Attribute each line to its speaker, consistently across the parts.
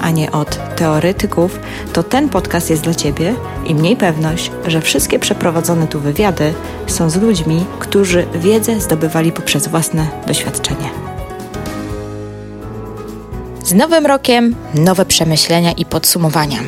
Speaker 1: a nie od teoretyków, to ten podcast jest dla Ciebie i mniej pewność, że wszystkie przeprowadzone tu wywiady są z ludźmi, którzy wiedzę zdobywali poprzez własne doświadczenie. Z nowym rokiem nowe przemyślenia i podsumowania.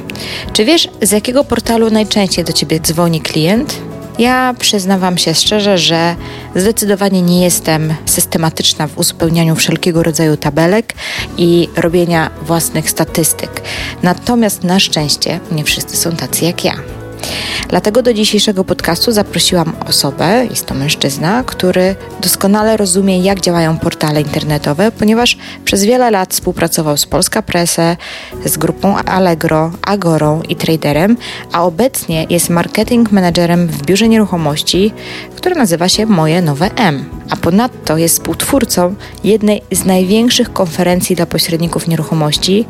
Speaker 1: Czy wiesz, z jakiego portalu najczęściej do Ciebie dzwoni klient? Ja przyznawam się szczerze, że zdecydowanie nie jestem systematyczna w uzupełnianiu wszelkiego rodzaju tabelek i robienia własnych statystyk. Natomiast na szczęście nie wszyscy są tacy jak ja. Dlatego do dzisiejszego podcastu zaprosiłam osobę, jest to mężczyzna, który doskonale rozumie, jak działają portale internetowe, ponieważ przez wiele lat współpracował z Polska Presse, z grupą Allegro, Agorą i Traderem, a obecnie jest marketing managerem w biurze nieruchomości, które nazywa się Moje Nowe M. A ponadto jest współtwórcą jednej z największych konferencji dla pośredników nieruchomości,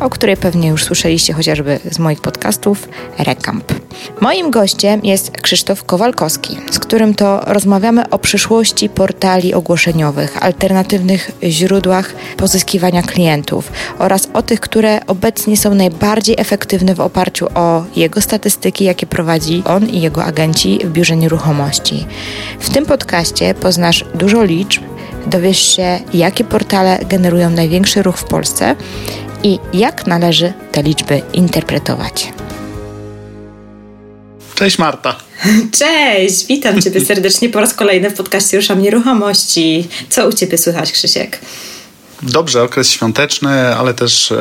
Speaker 1: o której pewnie już słyszeliście chociażby z moich podcastów, Recamp. Moim gościem jest Krzysztof Kowalkowski, z którym to rozmawiamy o przyszłości portali ogłoszeniowych, alternatywnych źródłach pozyskiwania klientów oraz o tych, które obecnie są najbardziej efektywne w oparciu o jego statystyki, jakie prowadzi on i jego agenci w biurze nieruchomości. W tym podcaście poznasz dużo liczb, dowiesz się, jakie portale generują największy ruch w Polsce i jak należy te liczby interpretować.
Speaker 2: Cześć Marta.
Speaker 1: Cześć, witam Ciebie serdecznie po raz kolejny w podcaście Ruszam Nieruchomości. Co u Ciebie słychać, Krzysiek?
Speaker 2: Dobrze, okres świąteczny, ale też, e,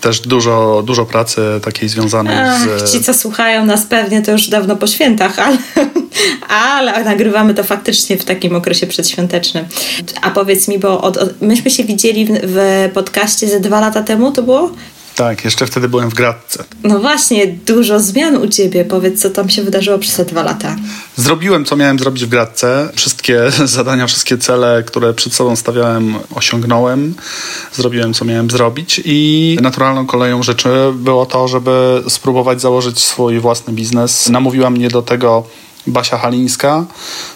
Speaker 2: też dużo, dużo pracy takiej związanej Ach,
Speaker 1: z... Ci, co słuchają nas pewnie, to już dawno po świętach, ale, ale nagrywamy to faktycznie w takim okresie przedświątecznym. A powiedz mi, bo od, od, myśmy się widzieli w, w podcaście ze dwa lata temu, to było?
Speaker 2: Tak, jeszcze wtedy byłem w Gradce.
Speaker 1: No właśnie, dużo zmian u Ciebie. Powiedz, co tam się wydarzyło przez te dwa lata.
Speaker 2: Zrobiłem, co miałem zrobić w Gradce. Wszystkie zadania, wszystkie cele, które przed sobą stawiałem, osiągnąłem. Zrobiłem, co miałem zrobić i naturalną koleją rzeczy było to, żeby spróbować założyć swój własny biznes. Namówiła mnie do tego Basia Halińska,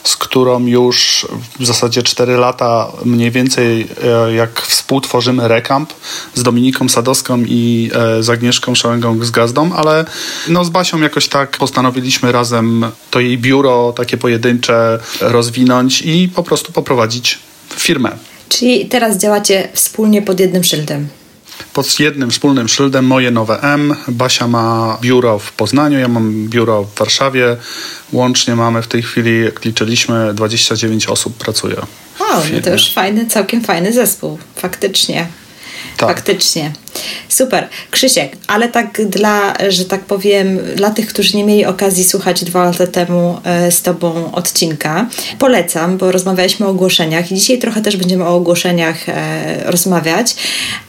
Speaker 2: z którą już w zasadzie 4 lata mniej więcej e, jak współtworzymy Rekamp z Dominiką Sadowską i e, z Agnieszką Szałęgą z Gazdą, ale no z Basią jakoś tak postanowiliśmy razem to jej biuro takie pojedyncze rozwinąć i po prostu poprowadzić firmę.
Speaker 1: Czyli teraz działacie wspólnie pod jednym szyldem
Speaker 2: pod jednym wspólnym szyldem Moje Nowe M. Basia ma biuro w Poznaniu, ja mam biuro w Warszawie. Łącznie mamy w tej chwili, jak liczyliśmy, 29 osób pracuje. O,
Speaker 1: no to już fajny, całkiem fajny zespół, faktycznie. Tak. Faktycznie. Super. Krzysiek, ale tak dla, że tak powiem, dla tych, którzy nie mieli okazji słuchać dwa lata temu e, z Tobą odcinka, polecam, bo rozmawialiśmy o ogłoszeniach i dzisiaj trochę też będziemy o ogłoszeniach e, rozmawiać,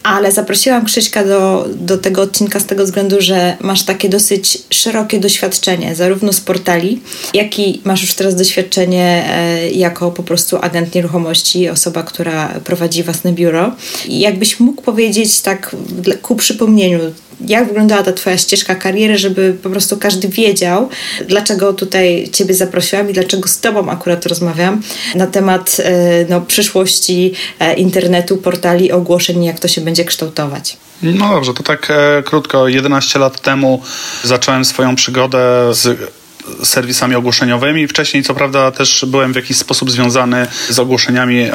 Speaker 1: ale zaprosiłam Krzyśka do, do tego odcinka z tego względu, że masz takie dosyć szerokie doświadczenie, zarówno z portali, jak i masz już teraz doświadczenie e, jako po prostu agent nieruchomości, osoba, która prowadzi własne biuro. I jakbyś mógł powiedzieć tak ku przypomnieniu, jak wyglądała ta Twoja ścieżka kariery, żeby po prostu każdy wiedział, dlaczego tutaj Ciebie zaprosiłam i dlaczego z Tobą akurat rozmawiam na temat e, no, przyszłości e, internetu, portali, ogłoszeń, jak to się będzie kształtować.
Speaker 2: No dobrze, to tak e, krótko. 11 lat temu zacząłem swoją przygodę z serwisami ogłoszeniowymi. Wcześniej, co prawda, też byłem w jakiś sposób związany z ogłoszeniami, e,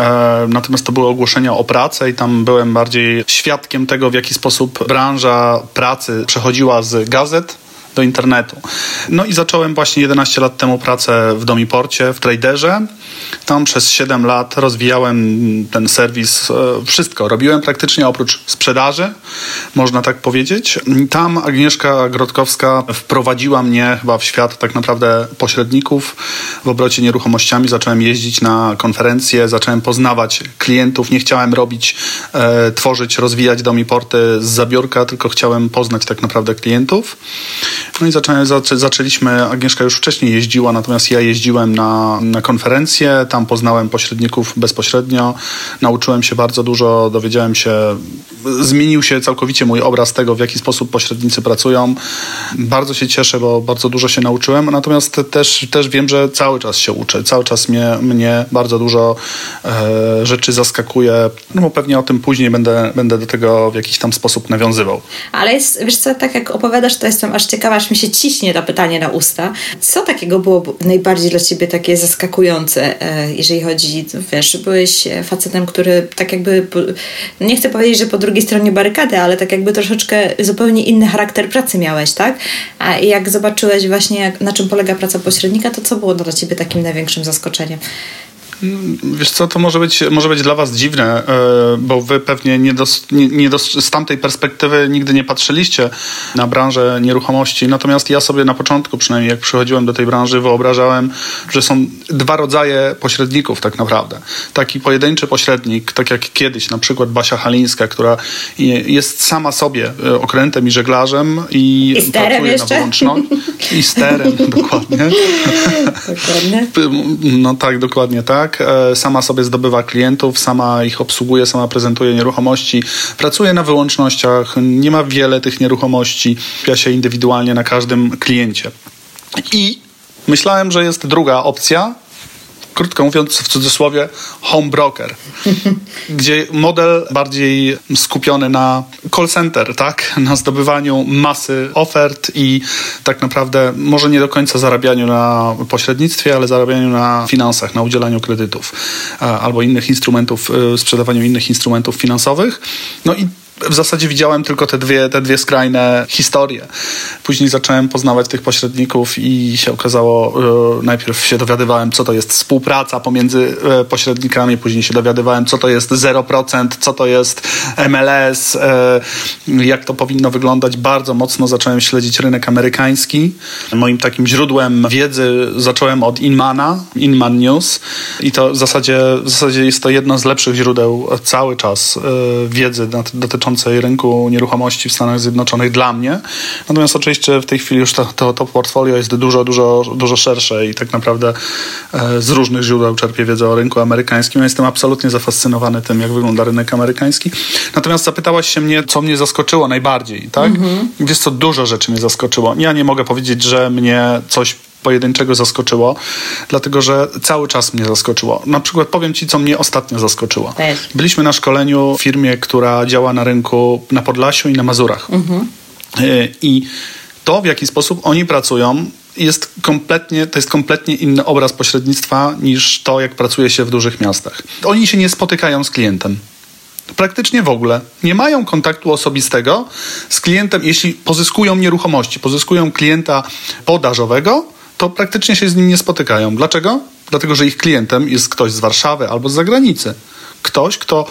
Speaker 2: natomiast to były ogłoszenia o pracę i tam byłem bardziej świadkiem tego, w jaki sposób branża pracy przechodziła z gazet do internetu. No i zacząłem właśnie 11 lat temu pracę w Domiporcie, w Traderze. Tam przez 7 lat rozwijałem ten serwis, e, wszystko. Robiłem praktycznie oprócz sprzedaży, można tak powiedzieć. Tam Agnieszka Grodkowska wprowadziła mnie chyba w świat tak naprawdę pośredników w obrocie nieruchomościami. Zacząłem jeździć na konferencje, zacząłem poznawać klientów. Nie chciałem robić, e, tworzyć, rozwijać Domiporty z zabiórka, tylko chciałem poznać tak naprawdę klientów. No i zaczę, zaczęliśmy, Agnieszka już wcześniej jeździła, natomiast ja jeździłem na, na konferencje, tam poznałem pośredników bezpośrednio, nauczyłem się bardzo dużo, dowiedziałem się, zmienił się całkowicie mój obraz tego, w jaki sposób pośrednicy pracują. Bardzo się cieszę, bo bardzo dużo się nauczyłem, natomiast też, też wiem, że cały czas się uczę, cały czas mnie, mnie bardzo dużo e, rzeczy zaskakuje, no bo pewnie o tym później będę, będę do tego w jakiś tam sposób nawiązywał.
Speaker 1: Ale jest, wiesz co, tak jak opowiadasz, to jestem aż ciekawa, aż mi się ciśnie to pytanie na usta. Co takiego było najbardziej dla ciebie takie zaskakujące, e, jeżeli chodzi, wiesz, byłeś facetem, który tak jakby, nie chcę powiedzieć, że po drugiej stronie barykady, ale tak jakby troszeczkę zupełnie inny charakter pracy miałeś, tak? A jak zobaczyłeś właśnie, jak, na czym polega praca pośrednika, to co było dla ciebie takim największym zaskoczeniem?
Speaker 2: Wiesz co, to może być, może być dla was dziwne, e, bo wy pewnie nie, dos, nie, nie dos, z tamtej perspektywy nigdy nie patrzyliście na branżę nieruchomości. Natomiast ja sobie na początku, przynajmniej jak przychodziłem do tej branży, wyobrażałem, że są dwa rodzaje pośredników tak naprawdę. Taki pojedynczy pośrednik, tak jak kiedyś, na przykład Basia Halińska, która jest sama sobie e, okrętem i żeglarzem i,
Speaker 1: I pracuje jeszcze? na wyłączność.
Speaker 2: I sterem, dokładnie. dokładnie. No tak, dokładnie tak tak? E, sama sobie zdobywa klientów, sama ich obsługuje, sama prezentuje nieruchomości, pracuje na wyłącznościach, nie ma wiele tych nieruchomości, skupia się indywidualnie na każdym kliencie. I myślałem, że jest druga opcja, krótko mówiąc w cudzysłowie, home broker, gdzie model bardziej skupiony na call center, tak? na zdobywaniu masy ofert i tak naprawdę może nie do końca zarabianiu na pośrednictwie, ale zarabianiu na finansach, na udzielaniu kredytów albo innych instrumentów, y, sprzedawaniu innych instrumentów finansowych. No i w zasadzie widziałem tylko te dwie, te dwie skrajne historie. Później zacząłem poznawać tych pośredników i się okazało, e, najpierw się dowiadywałem, co to jest współpraca pomiędzy e, pośrednikami, później się dowiadywałem, co to jest 0%, co to jest MLS, e, jak to powinno wyglądać. Bardzo mocno zacząłem śledzić rynek amerykański. Moim takim źródłem wiedzy zacząłem od Inmana, Inman News i to w zasadzie, w zasadzie jest to jedno z lepszych źródeł cały czas wiedzy dotyczącej dotyczącej rynku nieruchomości w Stanach Zjednoczonych dla mnie. Natomiast oczywiście w tej chwili już to, to, to portfolio jest dużo, dużo, dużo szersze i tak naprawdę e, z różnych źródeł czerpię wiedzę o rynku amerykańskim. Ja jestem absolutnie zafascynowany tym, jak wygląda rynek amerykański. Natomiast zapytałaś się mnie, co mnie zaskoczyło najbardziej, tak? Mhm. Wiesz co, dużo rzeczy mnie zaskoczyło. Ja nie mogę powiedzieć, że mnie coś pojedynczego zaskoczyło, dlatego że cały czas mnie zaskoczyło. Na przykład powiem Ci, co mnie ostatnio zaskoczyło. Byliśmy na szkoleniu w firmie, która działa na rynku na Podlasiu i na Mazurach. Mhm. Y, I to, w jaki sposób oni pracują, jest kompletnie, to jest kompletnie inny obraz pośrednictwa niż to, jak pracuje się w dużych miastach. Oni się nie spotykają z klientem. Praktycznie w ogóle. Nie mają kontaktu osobistego z klientem, jeśli pozyskują nieruchomości, pozyskują klienta podażowego, to praktycznie się z nim nie spotykają. Dlaczego? Dlatego, że ich klientem jest ktoś z Warszawy albo z zagranicy. Ktoś, kto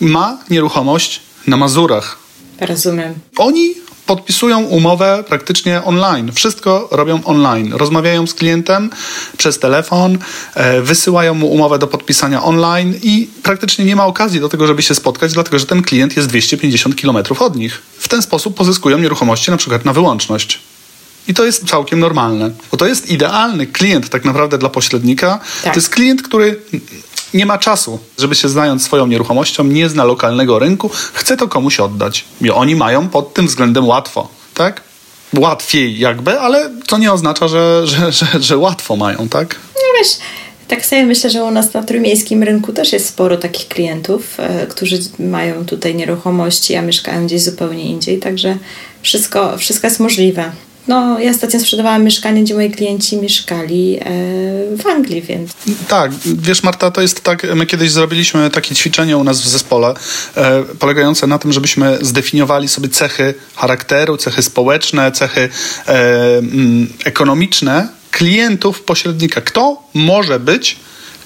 Speaker 2: ma nieruchomość na Mazurach.
Speaker 1: Rozumiem.
Speaker 2: Oni podpisują umowę praktycznie online. Wszystko robią online. Rozmawiają z klientem przez telefon, e, wysyłają mu umowę do podpisania online i praktycznie nie ma okazji do tego, żeby się spotkać, dlatego że ten klient jest 250 km od nich. W ten sposób pozyskują nieruchomości na przykład na wyłączność. I to jest całkiem normalne, bo to jest idealny klient tak naprawdę dla pośrednika. Tak. To jest klient, który nie ma czasu, żeby się znając swoją nieruchomością, nie zna lokalnego rynku, chce to komuś oddać. I oni mają pod tym względem łatwo, tak? Łatwiej jakby, ale to nie oznacza, że, że, że, że łatwo mają, tak?
Speaker 1: No wiesz, tak sobie myślę, że u nas na trójmiejskim rynku też jest sporo takich klientów, e, którzy mają tutaj nieruchomości, a mieszkają gdzieś zupełnie indziej, także wszystko, wszystko jest możliwe. No, ja ostatnio sprzedawałam mieszkanie, gdzie moi klienci mieszkali e, w Anglii, więc.
Speaker 2: Tak, wiesz, Marta, to jest tak. My kiedyś zrobiliśmy takie ćwiczenie u nas w zespole, e, polegające na tym, żebyśmy zdefiniowali sobie cechy charakteru, cechy społeczne, cechy e, mm, ekonomiczne klientów pośrednika. Kto może być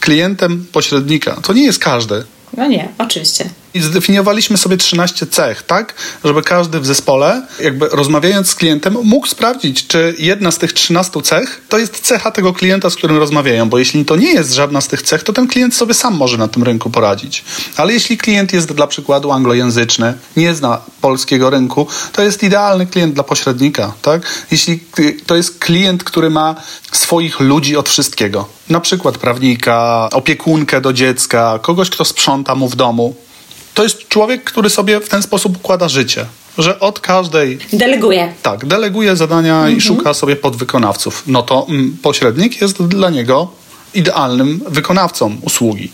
Speaker 2: klientem pośrednika? To nie jest każdy.
Speaker 1: No nie, oczywiście.
Speaker 2: I zdefiniowaliśmy sobie 13 cech, tak? Żeby każdy w zespole, jakby rozmawiając z klientem, mógł sprawdzić, czy jedna z tych 13 cech to jest cecha tego klienta, z którym rozmawiają, bo jeśli to nie jest żadna z tych cech, to ten klient sobie sam może na tym rynku poradzić. Ale jeśli klient jest dla przykładu anglojęzyczny, nie zna polskiego rynku, to jest idealny klient dla pośrednika, tak? Jeśli to jest klient, który ma swoich ludzi od wszystkiego, na przykład prawnika, opiekunkę do dziecka, kogoś, kto sprząta mu w domu, to jest człowiek, który sobie w ten sposób układa życie. Że od każdej.
Speaker 1: Deleguje.
Speaker 2: Tak, deleguje zadania mhm. i szuka sobie podwykonawców. No to mm, pośrednik jest dla niego idealnym wykonawcą usługi.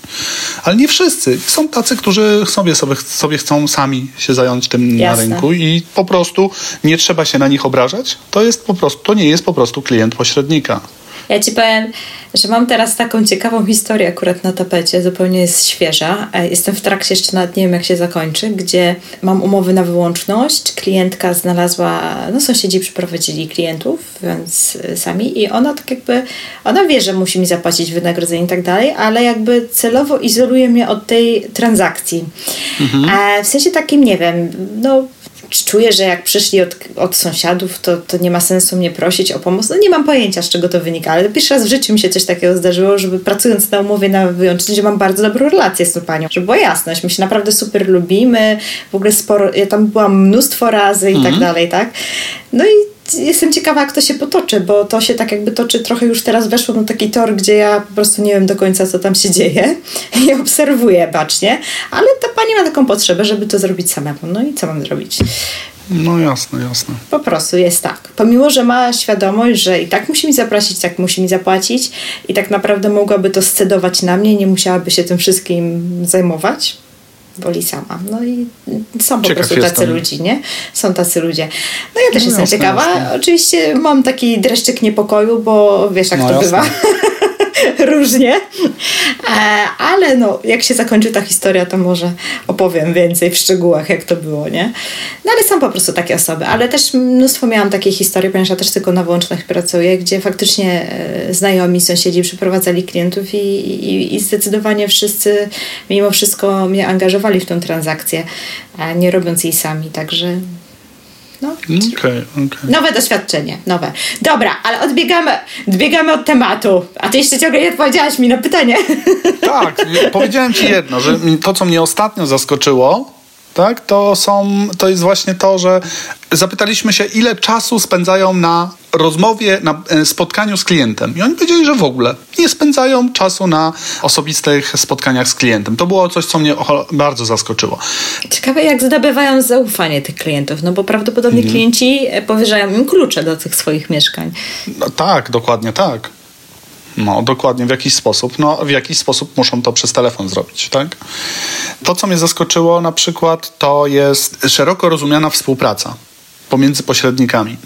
Speaker 2: Ale nie wszyscy. Są tacy, którzy sobie, sobie, sobie chcą sami się zająć tym Jasne. na rynku i po prostu nie trzeba się na nich obrażać. To jest po prostu, to nie jest po prostu klient pośrednika.
Speaker 1: Ja ci powiem, że mam teraz taką ciekawą historię akurat na tapecie, zupełnie jest świeża. E, jestem w trakcie, jeszcze nawet nie wiem jak się zakończy, gdzie mam umowy na wyłączność. Klientka znalazła, no sąsiedzi przyprowadzili klientów, więc e, sami i ona tak jakby, ona wie, że musi mi zapłacić wynagrodzenie i tak dalej, ale jakby celowo izoluje mnie od tej transakcji. Mhm. E, w sensie takim, nie wiem, no czuję, że jak przyszli od, od sąsiadów, to, to nie ma sensu mnie prosić o pomoc. No nie mam pojęcia, z czego to wynika, ale pierwszy raz w życiu mi się coś takiego zdarzyło, żeby pracując na umowie na wyłączność, że mam bardzo dobrą relację z tą panią. Żeby była jasność, my się naprawdę super lubimy, w ogóle sporo, ja tam byłam mnóstwo razy i tak mhm. dalej, tak? No i jestem ciekawa, jak to się potoczy, bo to się tak jakby toczy trochę już teraz weszło na taki tor, gdzie ja po prostu nie wiem do końca, co tam się dzieje i obserwuję bacznie, ale ta pani ma taką potrzebę, żeby to zrobić samemu. No i co mam zrobić?
Speaker 2: No jasne, jasne.
Speaker 1: Po prostu jest tak. Pomimo, że ma świadomość, że i tak musi mi zaprosić, tak musi mi zapłacić i tak naprawdę mogłaby to scedować na mnie, nie musiałaby się tym wszystkim zajmować, woli sama. No i są po Ciekaw prostu tacy ludzie, nie? Są tacy ludzie. No ja też no, jestem jasne, ciekawa. Jasne. Oczywiście mam taki dreszczyk niepokoju, bo wiesz jak no, to jasne. bywa. Różnie. E, ale no, jak się zakończy ta historia, to może opowiem więcej w szczegółach, jak to było, nie? No ale są po prostu takie osoby. Ale też mnóstwo miałam takiej historii, ponieważ ja też tylko na wyłącznych pracuję, gdzie faktycznie e, znajomi, sąsiedzi przyprowadzali klientów i, i, i zdecydowanie wszyscy mimo wszystko mnie angażowali w tą transakcję, nie robiąc jej sami. Także no.
Speaker 2: Okay, okay.
Speaker 1: Nowe doświadczenie, nowe. Dobra, ale odbiegamy, odbiegamy od tematu. A ty jeszcze ciągle nie odpowiedziałaś mi na pytanie.
Speaker 2: Tak, powiedziałem ci jedno, że to, co mnie ostatnio zaskoczyło, tak, to, są, to jest właśnie to, że zapytaliśmy się, ile czasu spędzają na rozmowie, na e, spotkaniu z klientem. I oni powiedzieli, że w ogóle nie spędzają czasu na osobistych spotkaniach z klientem. To było coś, co mnie bardzo zaskoczyło.
Speaker 1: Ciekawe, jak zdobywają zaufanie tych klientów, no bo prawdopodobnie mhm. klienci powierzają im klucze do tych swoich mieszkań.
Speaker 2: No, tak, dokładnie tak. No, dokładnie, w jakiś sposób. No, w jakiś sposób muszą to przez telefon zrobić, tak? To, co mnie zaskoczyło na przykład, to jest szeroko rozumiana współpraca pomiędzy pośrednikami.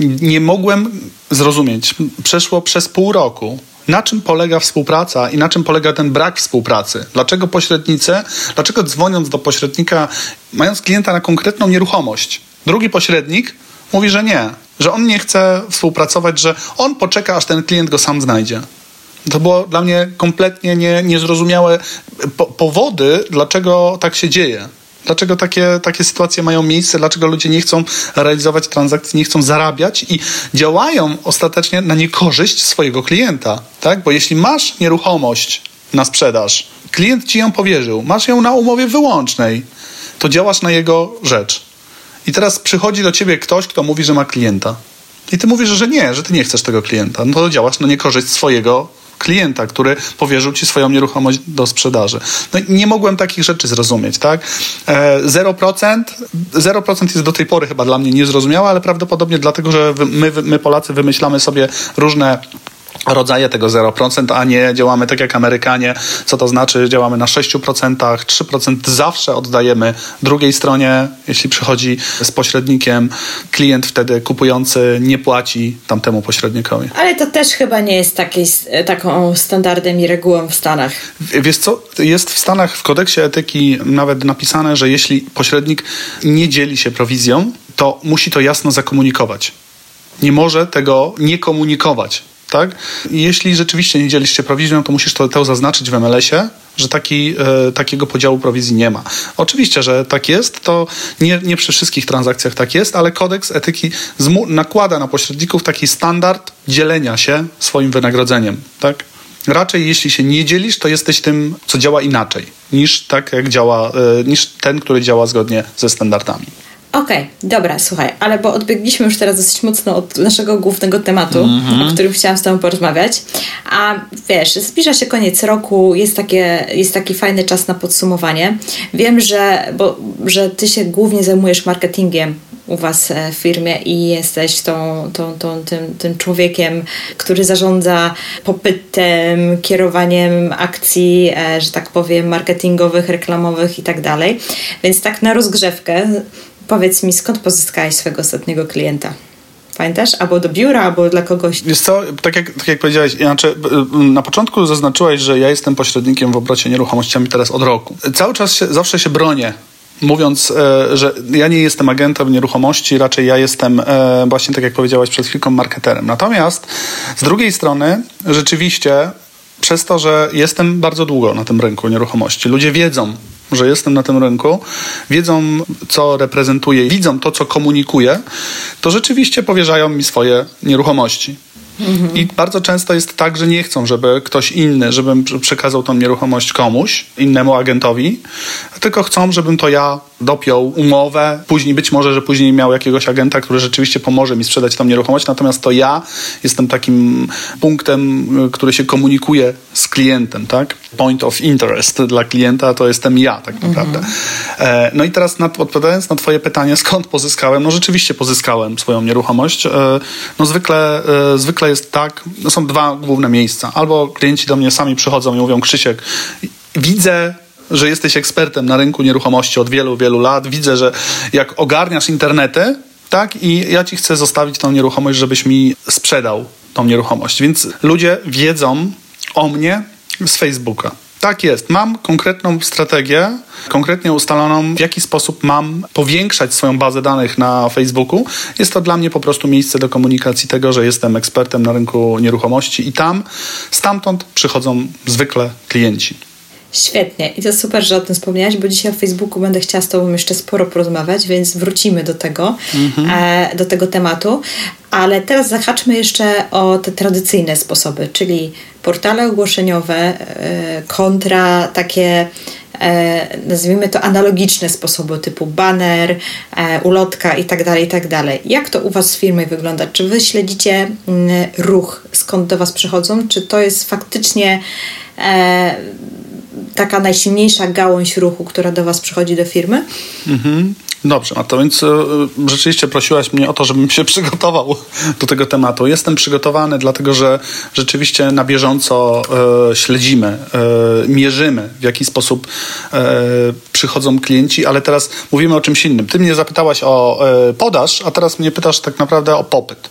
Speaker 2: Nie mogłem zrozumieć. Przeszło przez pół roku. Na czym polega współpraca i na czym polega ten brak współpracy? Dlaczego pośrednicy, dlaczego dzwoniąc do pośrednika, mając klienta na konkretną nieruchomość, drugi pośrednik mówi, że nie, że on nie chce współpracować, że on poczeka, aż ten klient go sam znajdzie. To było dla mnie kompletnie nie, niezrozumiałe po, powody, dlaczego tak się dzieje. Dlaczego takie, takie sytuacje mają miejsce? Dlaczego ludzie nie chcą realizować transakcji, nie chcą zarabiać i działają ostatecznie na niekorzyść swojego klienta? Tak? Bo jeśli masz nieruchomość na sprzedaż, klient ci ją powierzył, masz ją na umowie wyłącznej, to działasz na jego rzecz. I teraz przychodzi do ciebie ktoś, kto mówi, że ma klienta. I ty mówisz, że nie, że ty nie chcesz tego klienta. No to działasz na niekorzyść swojego klienta, który powierzył ci swoją nieruchomość do sprzedaży. No nie mogłem takich rzeczy zrozumieć, tak? 0%, e, 0% jest do tej pory chyba dla mnie niezrozumiałe, ale prawdopodobnie dlatego, że my, my Polacy wymyślamy sobie różne rodzaje tego 0%, a nie działamy tak jak Amerykanie, co to znaczy działamy na 6%, 3% zawsze oddajemy drugiej stronie, jeśli przychodzi z pośrednikiem, klient wtedy kupujący nie płaci tamtemu pośrednikowi.
Speaker 1: Ale to też chyba nie jest taki, taką standardem i regułą w Stanach.
Speaker 2: Wiesz co, jest w Stanach w kodeksie etyki nawet napisane, że jeśli pośrednik nie dzieli się prowizją, to musi to jasno zakomunikować. Nie może tego nie komunikować tak? Jeśli rzeczywiście nie dzielisz się prowizją, to musisz to, to zaznaczyć w MLS-ie, że taki, e, takiego podziału prowizji nie ma. Oczywiście, że tak jest, to nie, nie przy wszystkich transakcjach tak jest, ale kodeks etyki nakłada na pośredników taki standard dzielenia się swoim wynagrodzeniem. Tak? Raczej jeśli się nie dzielisz, to jesteś tym, co działa inaczej niż tak, jak działa, e, niż ten, który działa zgodnie ze standardami.
Speaker 1: Okej, okay, dobra, słuchaj, ale bo odbiegliśmy już teraz dosyć mocno od naszego głównego tematu, mm -hmm. o którym chciałam z Tobą porozmawiać. A wiesz, zbliża się koniec roku, jest, takie, jest taki fajny czas na podsumowanie. Wiem, że, bo, że Ty się głównie zajmujesz marketingiem u Was e, w firmie i jesteś tą, tą, tą, tym, tym człowiekiem, który zarządza popytem, kierowaniem akcji, e, że tak powiem, marketingowych, reklamowych i tak dalej. Więc tak na rozgrzewkę Powiedz mi, skąd pozyskałeś swojego ostatniego klienta? Pamiętasz? Albo do biura, albo dla kogoś.
Speaker 2: Wiesz co, tak jak, tak jak powiedziałeś, znaczy, na początku zaznaczyłeś, że ja jestem pośrednikiem w obrocie nieruchomościami teraz od roku. Cały czas się, zawsze się bronię mówiąc, e, że ja nie jestem agentem nieruchomości, raczej ja jestem e, właśnie, tak jak powiedziałaś przed chwilką, marketerem. Natomiast z drugiej strony rzeczywiście przez to, że jestem bardzo długo na tym rynku nieruchomości, ludzie wiedzą, że jestem na tym rynku, wiedzą, co reprezentuję, widzą to, co komunikuję, to rzeczywiście powierzają mi swoje nieruchomości. Mhm. I bardzo często jest tak, że nie chcą, żeby ktoś inny, żebym przekazał tą nieruchomość komuś, innemu agentowi, tylko chcą, żebym to ja dopiął umowę, później być może, że później miał jakiegoś agenta, który rzeczywiście pomoże mi sprzedać tą nieruchomość, natomiast to ja jestem takim punktem, który się komunikuje z klientem, tak? Point of interest dla klienta to jestem ja tak naprawdę. Mhm. No i teraz nad, odpowiadając na twoje pytanie, skąd pozyskałem? No rzeczywiście pozyskałem swoją nieruchomość. E, no zwykle, e, zwykle jest tak, no są dwa główne miejsca. Albo klienci do mnie sami przychodzą i mówią, Krzysiek, widzę że jesteś ekspertem na rynku nieruchomości od wielu, wielu lat. Widzę, że jak ogarniasz internety, tak, i ja ci chcę zostawić tą nieruchomość, żebyś mi sprzedał tą nieruchomość. Więc ludzie wiedzą o mnie z Facebooka. Tak jest. Mam konkretną strategię, konkretnie ustaloną, w jaki sposób mam powiększać swoją bazę danych na Facebooku. Jest to dla mnie po prostu miejsce do komunikacji tego, że jestem ekspertem na rynku nieruchomości i tam, stamtąd przychodzą zwykle klienci.
Speaker 1: Świetnie i to super, że o tym wspomniałaś, bo dzisiaj o Facebooku będę chciała z Tobą jeszcze sporo porozmawiać, więc wrócimy do tego, mhm. e, do tego tematu. Ale teraz zahaczmy jeszcze o te tradycyjne sposoby, czyli portale ogłoszeniowe e, kontra takie e, nazwijmy to analogiczne sposoby typu banner, ulotka i tak dalej, i tak dalej. Jak to u Was w firmie wygląda? Czy Wy śledzicie mm, ruch, skąd do Was przychodzą? Czy to jest faktycznie taka najsilniejsza gałąź ruchu, która do Was przychodzi do firmy?
Speaker 2: Mhm. Dobrze, a to więc e, rzeczywiście prosiłaś mnie o to, żebym się przygotował do tego tematu. Jestem przygotowany, dlatego że rzeczywiście na bieżąco e, śledzimy, e, mierzymy, w jaki sposób przychodzą klienci, ale teraz mówimy o czymś innym. Ty mnie zapytałaś o podaż, a teraz mnie pytasz tak naprawdę o popyt.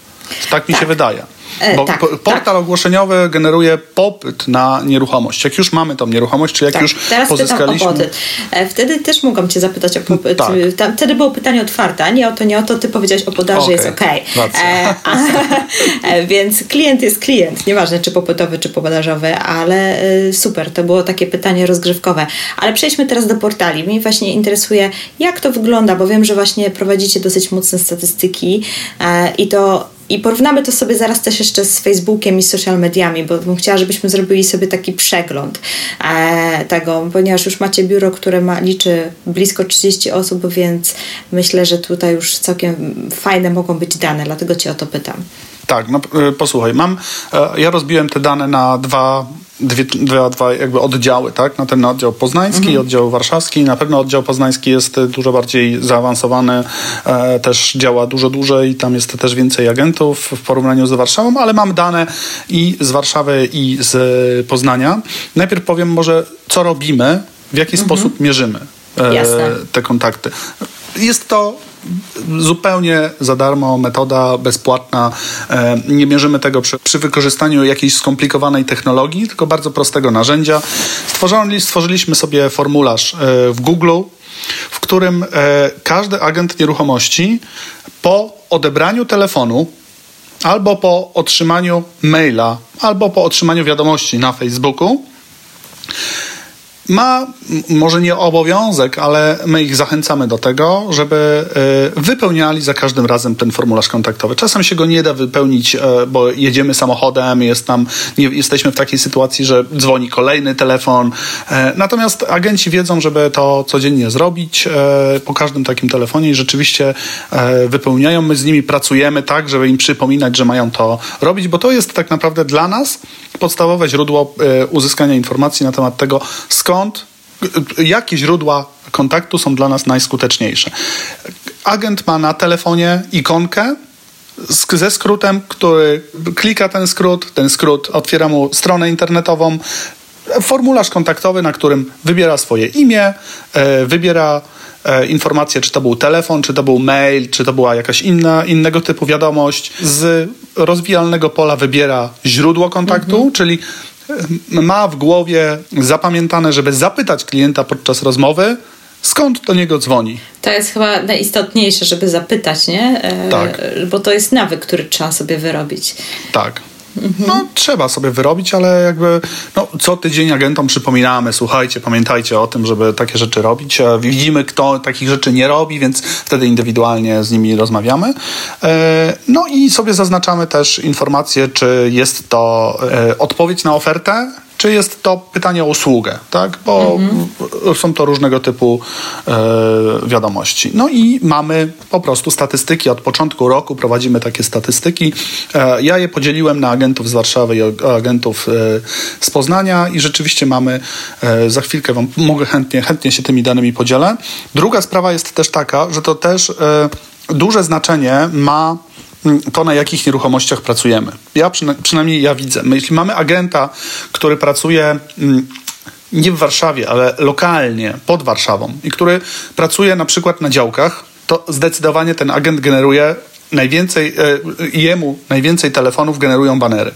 Speaker 2: Tak mi tak. się wydaje.
Speaker 1: E,
Speaker 2: Bo
Speaker 1: tak,
Speaker 2: portal
Speaker 1: tak.
Speaker 2: ogłoszeniowy generuje popyt na nieruchomość. Jak już mamy tą nieruchomość, czy jak tak, już
Speaker 1: teraz
Speaker 2: pozyskaliśmy...
Speaker 1: O popyt. E, wtedy też mogłam cię zapytać o popyt. Tak. Tam, wtedy było pytanie otwarte, a nie o to, nie o to. Ty powiedziałeś o podaży, okay. jest okej. Okay. E, e, więc klient jest klient. Nieważne, czy popytowy, czy podażowy, ale e, super. To było takie pytanie rozgrzewkowe. Ale przejdźmy teraz do portali. Mnie właśnie interesuje, jak to wygląda, bo wiem, że właśnie prowadzicie dosyć mocne statystyki i to i porównamy to sobie zaraz też jeszcze z Facebookiem i social mediami, bo bym chciała, żebyśmy zrobili sobie taki przegląd e, tego, ponieważ już macie biuro, które ma, liczy blisko 30 osób, więc myślę, że tutaj już całkiem fajne mogą być dane, dlatego Cię o to pytam.
Speaker 2: Tak, no e, posłuchaj, mam, e, ja rozbiłem te dane na dwa dwie, dwa, dwa jakby oddziały, tak? Na ten oddział poznański mhm. oddział warszawski. Na pewno oddział poznański jest dużo bardziej zaawansowany, e, też działa dużo dłużej, tam jest też więcej agentów w porównaniu z Warszawą, ale mam dane i z Warszawy i z Poznania. Najpierw powiem może, co robimy, w jaki mhm. sposób mierzymy e, te kontakty. Jest to zupełnie za darmo, metoda bezpłatna. E, nie mierzymy tego przy, przy, wykorzystaniu jakiejś skomplikowanej technologii, tylko bardzo prostego narzędzia. Stworzyli, stworzyliśmy sobie formularz e, w Google, w którym e, każdy agent nieruchomości po odebraniu telefonu albo po otrzymaniu maila, albo po otrzymaniu wiadomości na Facebooku ma może nie obowiązek, ale my ich zachęcamy do tego, żeby e, wypełniali za każdym razem ten formularz kontaktowy. Czasem się go nie da wypełnić, e, bo jedziemy samochodem, jest tam, nie, jesteśmy w takiej sytuacji, że dzwoni kolejny telefon. E, natomiast agenci wiedzą, żeby to codziennie zrobić po każdym takim telefonie i rzeczywiście wypełniają. My z nimi pracujemy tak, żeby im przypominać, że mają to robić, bo to jest tak naprawdę dla nas podstawowe źródło uzyskania informacji na temat tego, skąd skąd, jakie źródła kontaktu są dla nas najskuteczniejsze. Agent ma na telefonie ikonkę ze skrótem, który klika ten skrót, ten skrót otwiera mu stronę internetową, formularz kontaktowy, na którym wybiera swoje imię, e, wybiera e, informację, czy to był telefon, czy to był mail, czy to była jakaś inna, innego typu wiadomość. Z rozwijalnego pola wybiera źródło kontaktu, mhm. czyli ma w głowie zapamiętane, żeby zapytać klienta podczas rozmowy, skąd do niego dzwoni.
Speaker 1: To jest chyba najistotniejsze, żeby zapytać, nie?
Speaker 2: E, tak.
Speaker 1: Bo to jest nawyk, który trzeba sobie wyrobić.
Speaker 2: Tak. Mhm. No, trzeba sobie wyrobić, ale jakby no, co tydzień agentom przypominamy, słuchajcie, pamiętajcie o tym, żeby takie rzeczy robić. E, widzimy, kto takich rzeczy nie robi, więc wtedy indywidualnie z nimi rozmawiamy. E, no i sobie zaznaczamy też informację, czy jest to e, odpowiedź na ofertę, czy jest to pytanie o usługę, tak? Bo mhm. są to różnego typu e, wiadomości. No i mamy po prostu statystyki. Od początku roku prowadzimy takie statystyki. E, ja je podzieliłem na agentów z Warszawy i agentów e, z Poznania i rzeczywiście mamy, e, za chwilkę wam mogę chętnie, chętnie się tymi danymi podzielę. Druga sprawa jest też taka, że to też e, duże znaczenie ma to, na jakich nieruchomościach pracujemy. Ja przynajmniej ja widzę. My, jeśli mamy agenta, który pracuje mm, nie w Warszawie, ale lokalnie, pod Warszawą i który pracuje na przykład na działkach, to zdecydowanie ten agent generuje najwięcej, e, jemu najwięcej telefonów generują banery.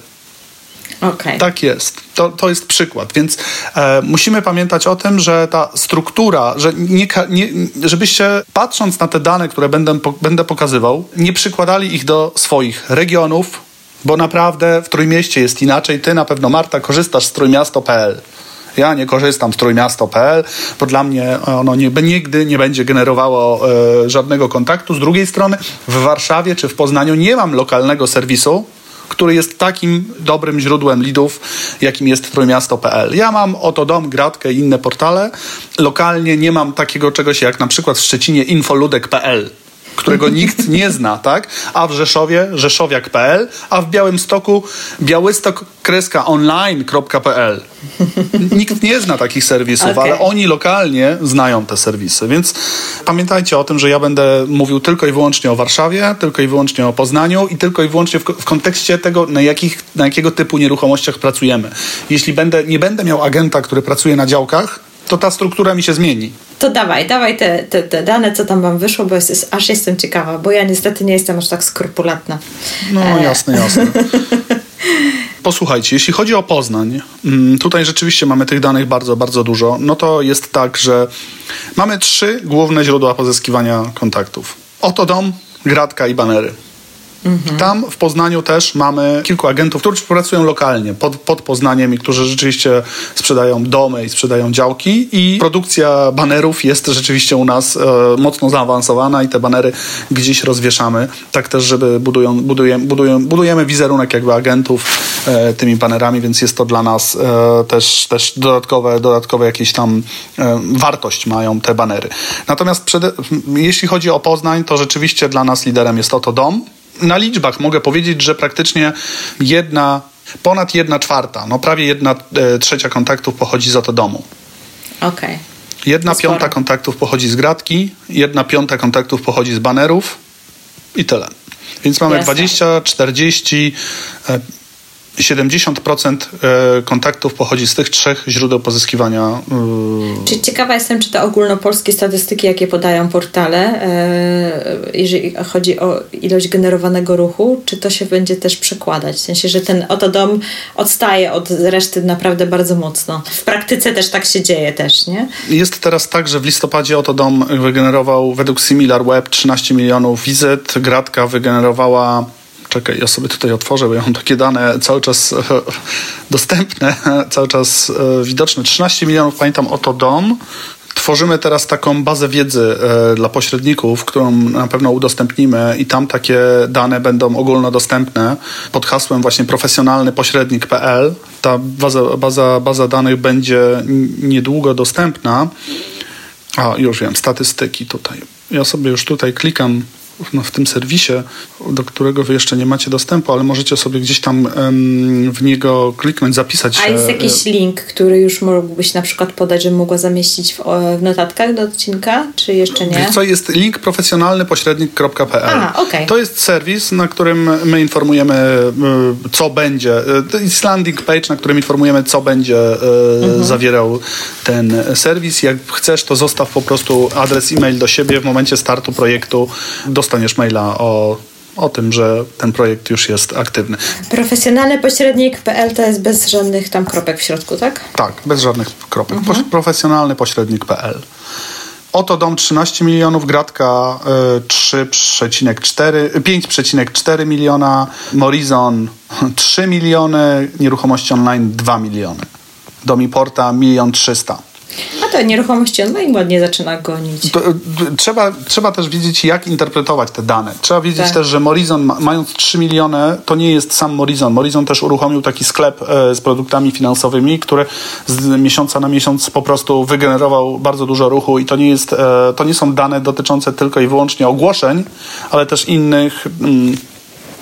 Speaker 1: Okay.
Speaker 2: Tak jest. To, to jest przykład. Więc e, musimy pamiętać o tym, że ta struktura, że nie, nie, żebyście patrząc na te dane, które będę, będę pokazywał, nie przykładali ich do swoich regionów, bo naprawdę w Trójmieście jest inaczej. Ty na pewno, Marta, korzystasz z trójmiasto.pl. Ja nie korzystam z trójmiasto.pl, bo dla mnie ono nie, nigdy nie będzie generowało e, żadnego kontaktu. Z drugiej strony w Warszawie czy w Poznaniu nie mam lokalnego serwisu, który jest takim dobrym źródłem lidów, jakim jest trójmiasto.pl. Ja mam oto dom, gratkę i inne portale. Lokalnie nie mam takiego czegoś jak na przykład w Szczecinie infoludek.pl którego nikt nie zna, tak? A w Rzeszowie rzeszowiak.pl, a w Białymstoku białystok-online.pl. Nikt nie zna takich serwisów, okay. ale oni lokalnie znają te serwisy, więc pamiętajcie o tym, że ja będę mówił tylko i wyłącznie o Warszawie, tylko i wyłącznie o Poznaniu i tylko i wyłącznie w, w kontekście tego, na, jakich, na jakiego typu nieruchomościach pracujemy. Jeśli będę, nie będę miał agenta, który pracuje na działkach, to ta struktura mi się zmieni.
Speaker 1: To dawaj, dawaj te, te, te dane, co tam wam wyszło, bo jest, aż jestem ciekawa, bo ja niestety nie jestem aż tak skrupulatna.
Speaker 2: No e. jasne, jasne. Posłuchajcie, jeśli chodzi o Poznań, mm, tutaj rzeczywiście mamy tych danych bardzo, bardzo dużo. No to jest tak, że mamy trzy główne źródła pozyskiwania kontaktów. Oto dom, gratka i banery. Mhm. Tam w Poznaniu też mamy kilku agentów, którzy pracują lokalnie pod, pod Poznaniem i którzy rzeczywiście sprzedają domy i sprzedają działki i produkcja banerów jest rzeczywiście u nas e, mocno zaawansowana i te banery gdzieś rozwieszamy. Tak też, żeby budują, buduję, buduję, budujemy wizerunek jakby agentów e, tymi banerami, więc jest to dla nas e, też, też dodatkowe, dodatkowe jakieś tam e, wartość mają te banery. Natomiast jeśli chodzi o Poznań, to rzeczywiście dla nas liderem jest Oto Dom, na liczbach mogę powiedzieć, że praktycznie jedna, ponad jedna czwarta, no prawie jedna e, trzecia kontaktów pochodzi z oto domu.
Speaker 1: Okej. Okay.
Speaker 2: Jedna piąta kontaktów pochodzi z gratki, jedna piąta kontaktów pochodzi z banerów i tyle. Więc mamy Jasne. 20, 40, 70% e, kontaktów pochodzi z tych trzech źródeł pozyskiwania. E,
Speaker 1: czy ciekawa jestem, czy te ogólnopolskie statystyki, jakie podają portale, e, jeżeli chodzi o ilość generowanego ruchu, czy to się będzie też przekładać? W sensie, że ten oto dom odstaje od reszty naprawdę bardzo mocno. W praktyce też tak się dzieje też, nie?
Speaker 2: Jest teraz tak, że w listopadzie oto dom wygenerował według SimilarWeb 13 milionów wizyt, Gratka wygenerowała czekaj, ja sobie tutaj otworzę, bo ja mam takie dane cały czas e, dostępne, cały czas e, widoczne. 13 milionów, pamiętam, oto dom. Tworzymy teraz taką bazę wiedzy e, dla pośredników, którą na pewno udostępnimy i tam takie dane będą ogólnodostępne pod hasłem właśnie profesjonalnypośrednik.pl. Ta baza, baza, baza danych będzie niedługo dostępna. A, już wiem, statystyki tutaj. Ja sobie już tutaj klikam no, w tym serwisie, do którego wy jeszcze nie macie dostępu, ale możecie sobie gdzieś tam w niego kliknąć, zapisać.
Speaker 1: A jest jakiś link, który już mógłbyś na przykład podać, żebym mogła zamieścić w, w notatkach do odcinka, czy jeszcze nie?
Speaker 2: Wiesz co, jest link profesjonalnypośrednik.pl.
Speaker 1: Okay.
Speaker 2: To jest serwis, na którym my informujemy, e, co będzie. E, to jest landing page, na którym informujemy, co będzie e, mhm. zawierał ten serwis. Jak chcesz, to zostaw po prostu adres e-mail do siebie w momencie startu projektu. Do dostaniesz maila o, o tym, że ten projekt już jest aktywny.
Speaker 1: Profesjonalny pośrednik.pl to jest bez żadnych tam kropek w środku, tak?
Speaker 2: Tak, bez żadnych kropek. Mhm. Profesjonalny pośrednik.pl. Oto dom 13 milionów, gratka 3,4, 5,4 miliona, Morizon 3 miliony, nieruchomości online 2 miliony. Domiporta 1 300
Speaker 1: a to nieruchomości online ładnie zaczyna gonić. To,
Speaker 2: trzeba, trzeba też wiedzieć, jak interpretować te dane. Trzeba wiedzieć tak. też, że Morizon, mając 3 miliony, to nie jest sam Morizon. Morizon też uruchomił taki sklep e, z produktami finansowymi, który z miesiąca na miesiąc po prostu wygenerował bardzo dużo ruchu i to nie, jest, e, to nie są dane dotyczące tylko i wyłącznie ogłoszeń, ale też innych. Mm,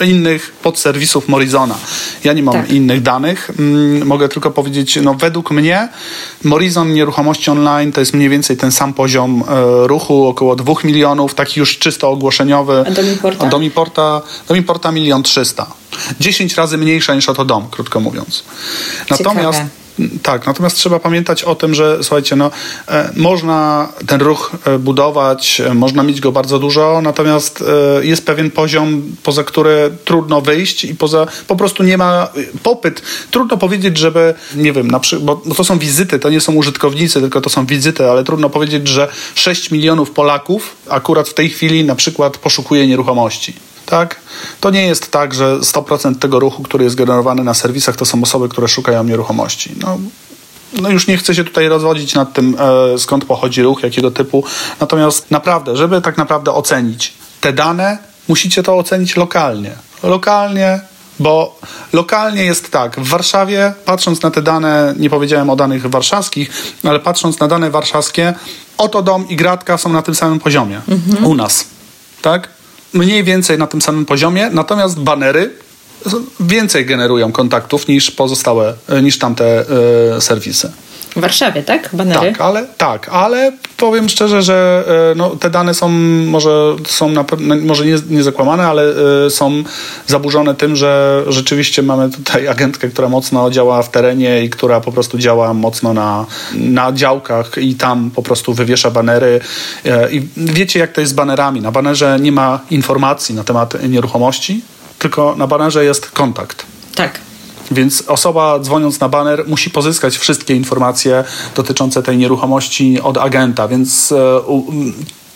Speaker 2: innych podserwisów Morizona. Ja nie mam tak. innych danych. Mm, mogę tylko powiedzieć, no według mnie Morizon nieruchomości online to jest mniej więcej ten sam poziom e, ruchu, około 2 milionów, taki już czysto ogłoszeniowy.
Speaker 1: A Domiporta?
Speaker 2: Domiporta, Domiporta milion trzysta. 10 razy mniejsza niż oto dom, krótko mówiąc. Natomiast Ciekawe. Tak, natomiast trzeba pamiętać o tym, że słuchajcie, no, e, można ten ruch e, budować, e, można mieć go bardzo dużo, natomiast jest pewien poziom, poza który trudno wyjść i poza po prostu nie ma popyt. Trudno powiedzieć, żeby, nie wiem, na przy, bo, bo to są wizyty, to nie są użytkownicy, tylko to są wizyty, ale trudno powiedzieć, że 6 milionów Polaków akurat w tej chwili na przykład poszukuje nieruchomości tak? To nie jest tak, że 100% tego ruchu, który jest generowany na serwisach, to są osoby, które szukają nieruchomości. No, no już nie chcę się tutaj rozwodzić nad tym, e, skąd pochodzi ruch, jakiego typu. Natomiast naprawdę, żeby tak naprawdę ocenić te dane, musicie to ocenić lokalnie. Lokalnie, bo lokalnie jest tak, w Warszawie, patrząc na te dane, nie powiedziałem o danych warszawskich, ale patrząc na dane warszawskie, oto dom i gratka są na tym samym poziomie mhm. u nas. Tak? Mniej więcej na tym samym poziomie, natomiast banery więcej generują kontaktów niż pozostałe, niż tamte y, serwisy.
Speaker 1: W Warszawie, tak? Banery?
Speaker 2: Tak, ale, tak, ale powiem szczerze, że e, no, te dane są może, są na, no, może nie, nie zakłamane, ale y, są zaburzone tym, że rzeczywiście mamy tutaj agentkę, która mocno działa w terenie i która po prostu działa mocno na, na działkach i tam po prostu wywiesza banery. Y, I wiecie, jak to jest z banerami. Na banerze nie ma informacji na temat nieruchomości, tylko na banerze jest kontakt.
Speaker 1: Tak.
Speaker 2: Więc osoba dzwoniąc na baner musi pozyskać wszystkie informacje dotyczące tej nieruchomości od agenta, więc e,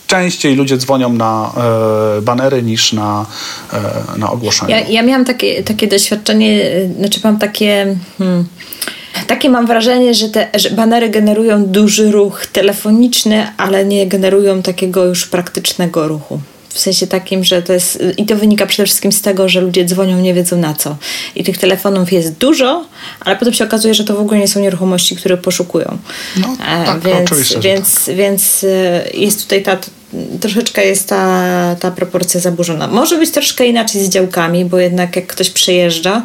Speaker 2: częściej ludzie dzwonią na e, banery niż na, e, na ogłoszenia.
Speaker 1: Ja, ja miałam takie, takie doświadczenie, znaczy mam takie... Hmm, takie mam wrażenie, że te że banery generują duży ruch telefoniczny, ale nie generują takiego już praktycznego ruchu. W sensie takim, że to jest. I to wynika przede wszystkim z tego, że ludzie dzwonią, nie wiedzą na co. I tych telefonów jest dużo, ale potem się okazuje, że to w ogóle nie są nieruchomości, które poszukują.
Speaker 2: No, e, tak, więc, oczywiście.
Speaker 1: Więc,
Speaker 2: tak.
Speaker 1: więc e, jest tutaj ta troszeczkę jest ta, ta proporcja zaburzona. Może być troszkę inaczej z działkami, bo jednak jak ktoś przyjeżdża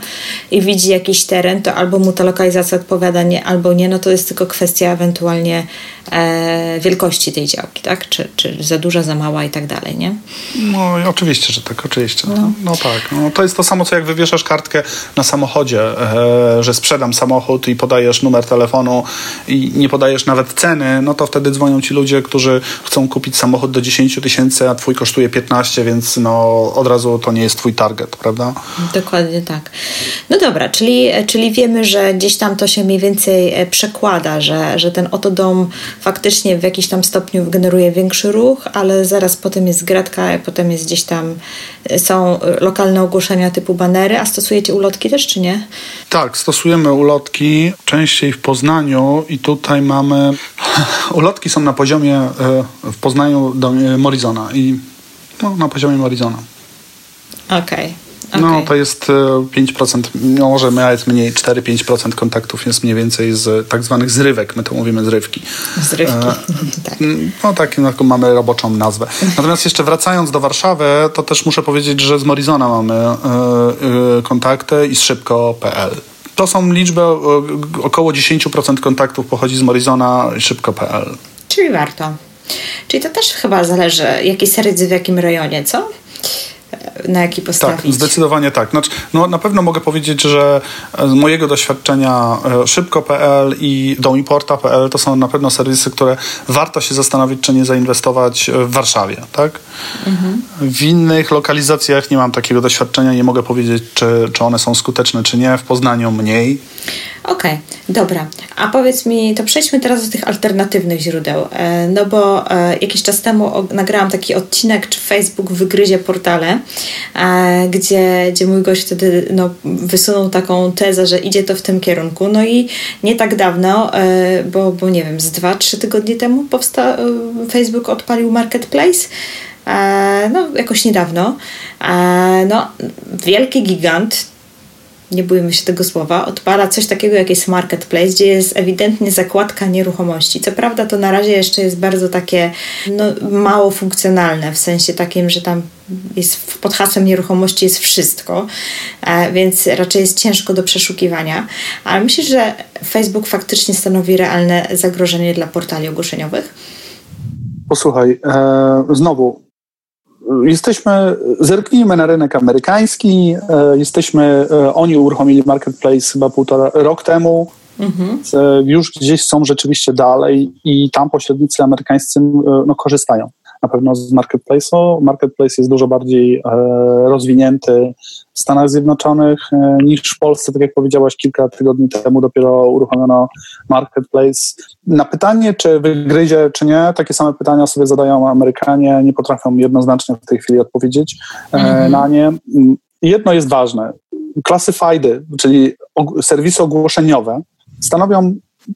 Speaker 1: i widzi jakiś teren, to albo mu ta lokalizacja odpowiada, nie, albo nie, no to jest tylko kwestia ewentualnie e, wielkości tej działki, tak? Czy, czy za duża, za mała i tak dalej, nie?
Speaker 2: No oczywiście, że tak, oczywiście. No, no tak. No, to jest to samo, co jak wywieszasz kartkę na samochodzie, e, że sprzedam samochód i podajesz numer telefonu i nie podajesz nawet ceny, no to wtedy dzwonią ci ludzie, którzy chcą kupić samochód do 10 tysięcy, a twój kosztuje 15, więc no od razu to nie jest twój target, prawda?
Speaker 1: Dokładnie tak. No dobra, czyli, czyli wiemy, że gdzieś tam to się mniej więcej e, przekłada, że, że ten oto dom faktycznie w jakiś tam stopniu generuje większy ruch, ale zaraz potem jest gratka, potem jest gdzieś tam, e, są lokalne ogłoszenia typu banery, a stosujecie ulotki też, czy nie?
Speaker 2: Tak, stosujemy ulotki, częściej w Poznaniu i tutaj mamy, ulotki są na poziomie e, w Poznaniu do Morizona i no, na poziomie Morizona.
Speaker 1: Okej. Okay. Okay.
Speaker 2: No, to jest 5%, no, może jest mniej, 4-5% kontaktów jest mniej więcej z tak zwanych zrywek, my to mówimy zrywki.
Speaker 1: Zrywki, e,
Speaker 2: tak. No tak, no, mamy roboczą nazwę. Natomiast jeszcze wracając do Warszawy, to też muszę powiedzieć, że z Morizona mamy e, e, kontakty i z szybko.pl. To są liczby, e, około 10% kontaktów pochodzi z Morizona i szybko.pl.
Speaker 1: Czyli warto. Czyli to też chyba zależy, jaki serwis w jakim rejonie, co? Na jaki postawić.
Speaker 2: Tak, zdecydowanie tak. Znaczy, no, na pewno mogę powiedzieć, że z mojego doświadczenia e, szybko.pl i domiporta.pl to są na pewno serwisy, które warto się zastanowić, czy nie zainwestować w Warszawie. Tak? Mhm. W innych lokalizacjach nie mam takiego doświadczenia, nie mogę powiedzieć, czy, czy one są skuteczne, czy nie. W Poznaniu mniej.
Speaker 1: Okej, okay, dobra. A powiedz mi, to przejdźmy teraz do tych alternatywnych źródeł. E, no bo e, jakiś czas temu nagrałam taki odcinek, czy Facebook wygryzie portale, e, gdzie, gdzie mój gość wtedy no, wysunął taką tezę, że idzie to w tym kierunku. No i nie tak dawno, bo, bo nie wiem, z dwa, trzy tygodnie temu powsta- Facebook odpalił Marketplace. No, jakoś niedawno. No, wielki gigant, nie bójmy się tego słowa, odpala coś takiego jak jest marketplace, gdzie jest ewidentnie zakładka nieruchomości. Co prawda to na razie jeszcze jest bardzo takie no, mało funkcjonalne, w sensie takim, że tam jest pod hasłem nieruchomości jest wszystko, e, więc raczej jest ciężko do przeszukiwania. Ale myślę, że Facebook faktycznie stanowi realne zagrożenie dla portali ogłoszeniowych?
Speaker 2: Posłuchaj, e, znowu Jesteśmy, zerknijmy na rynek amerykański. E, jesteśmy, e, oni uruchomili marketplace chyba półtora rok temu. Mhm. E, już gdzieś są rzeczywiście dalej i tam pośrednicy amerykańscy no, korzystają na pewno z marketplace'u. Marketplace jest dużo bardziej e, rozwinięty w Stanach Zjednoczonych e, niż w Polsce. Tak jak powiedziałaś, kilka tygodni temu dopiero uruchomiono marketplace. Na pytanie, czy wygryzie, czy nie, takie same pytania sobie zadają Amerykanie. Nie potrafią jednoznacznie w tej chwili odpowiedzieć e, mhm. na nie. Jedno jest ważne. Classifiedy, czyli serwisy ogłoszeniowe, stanowią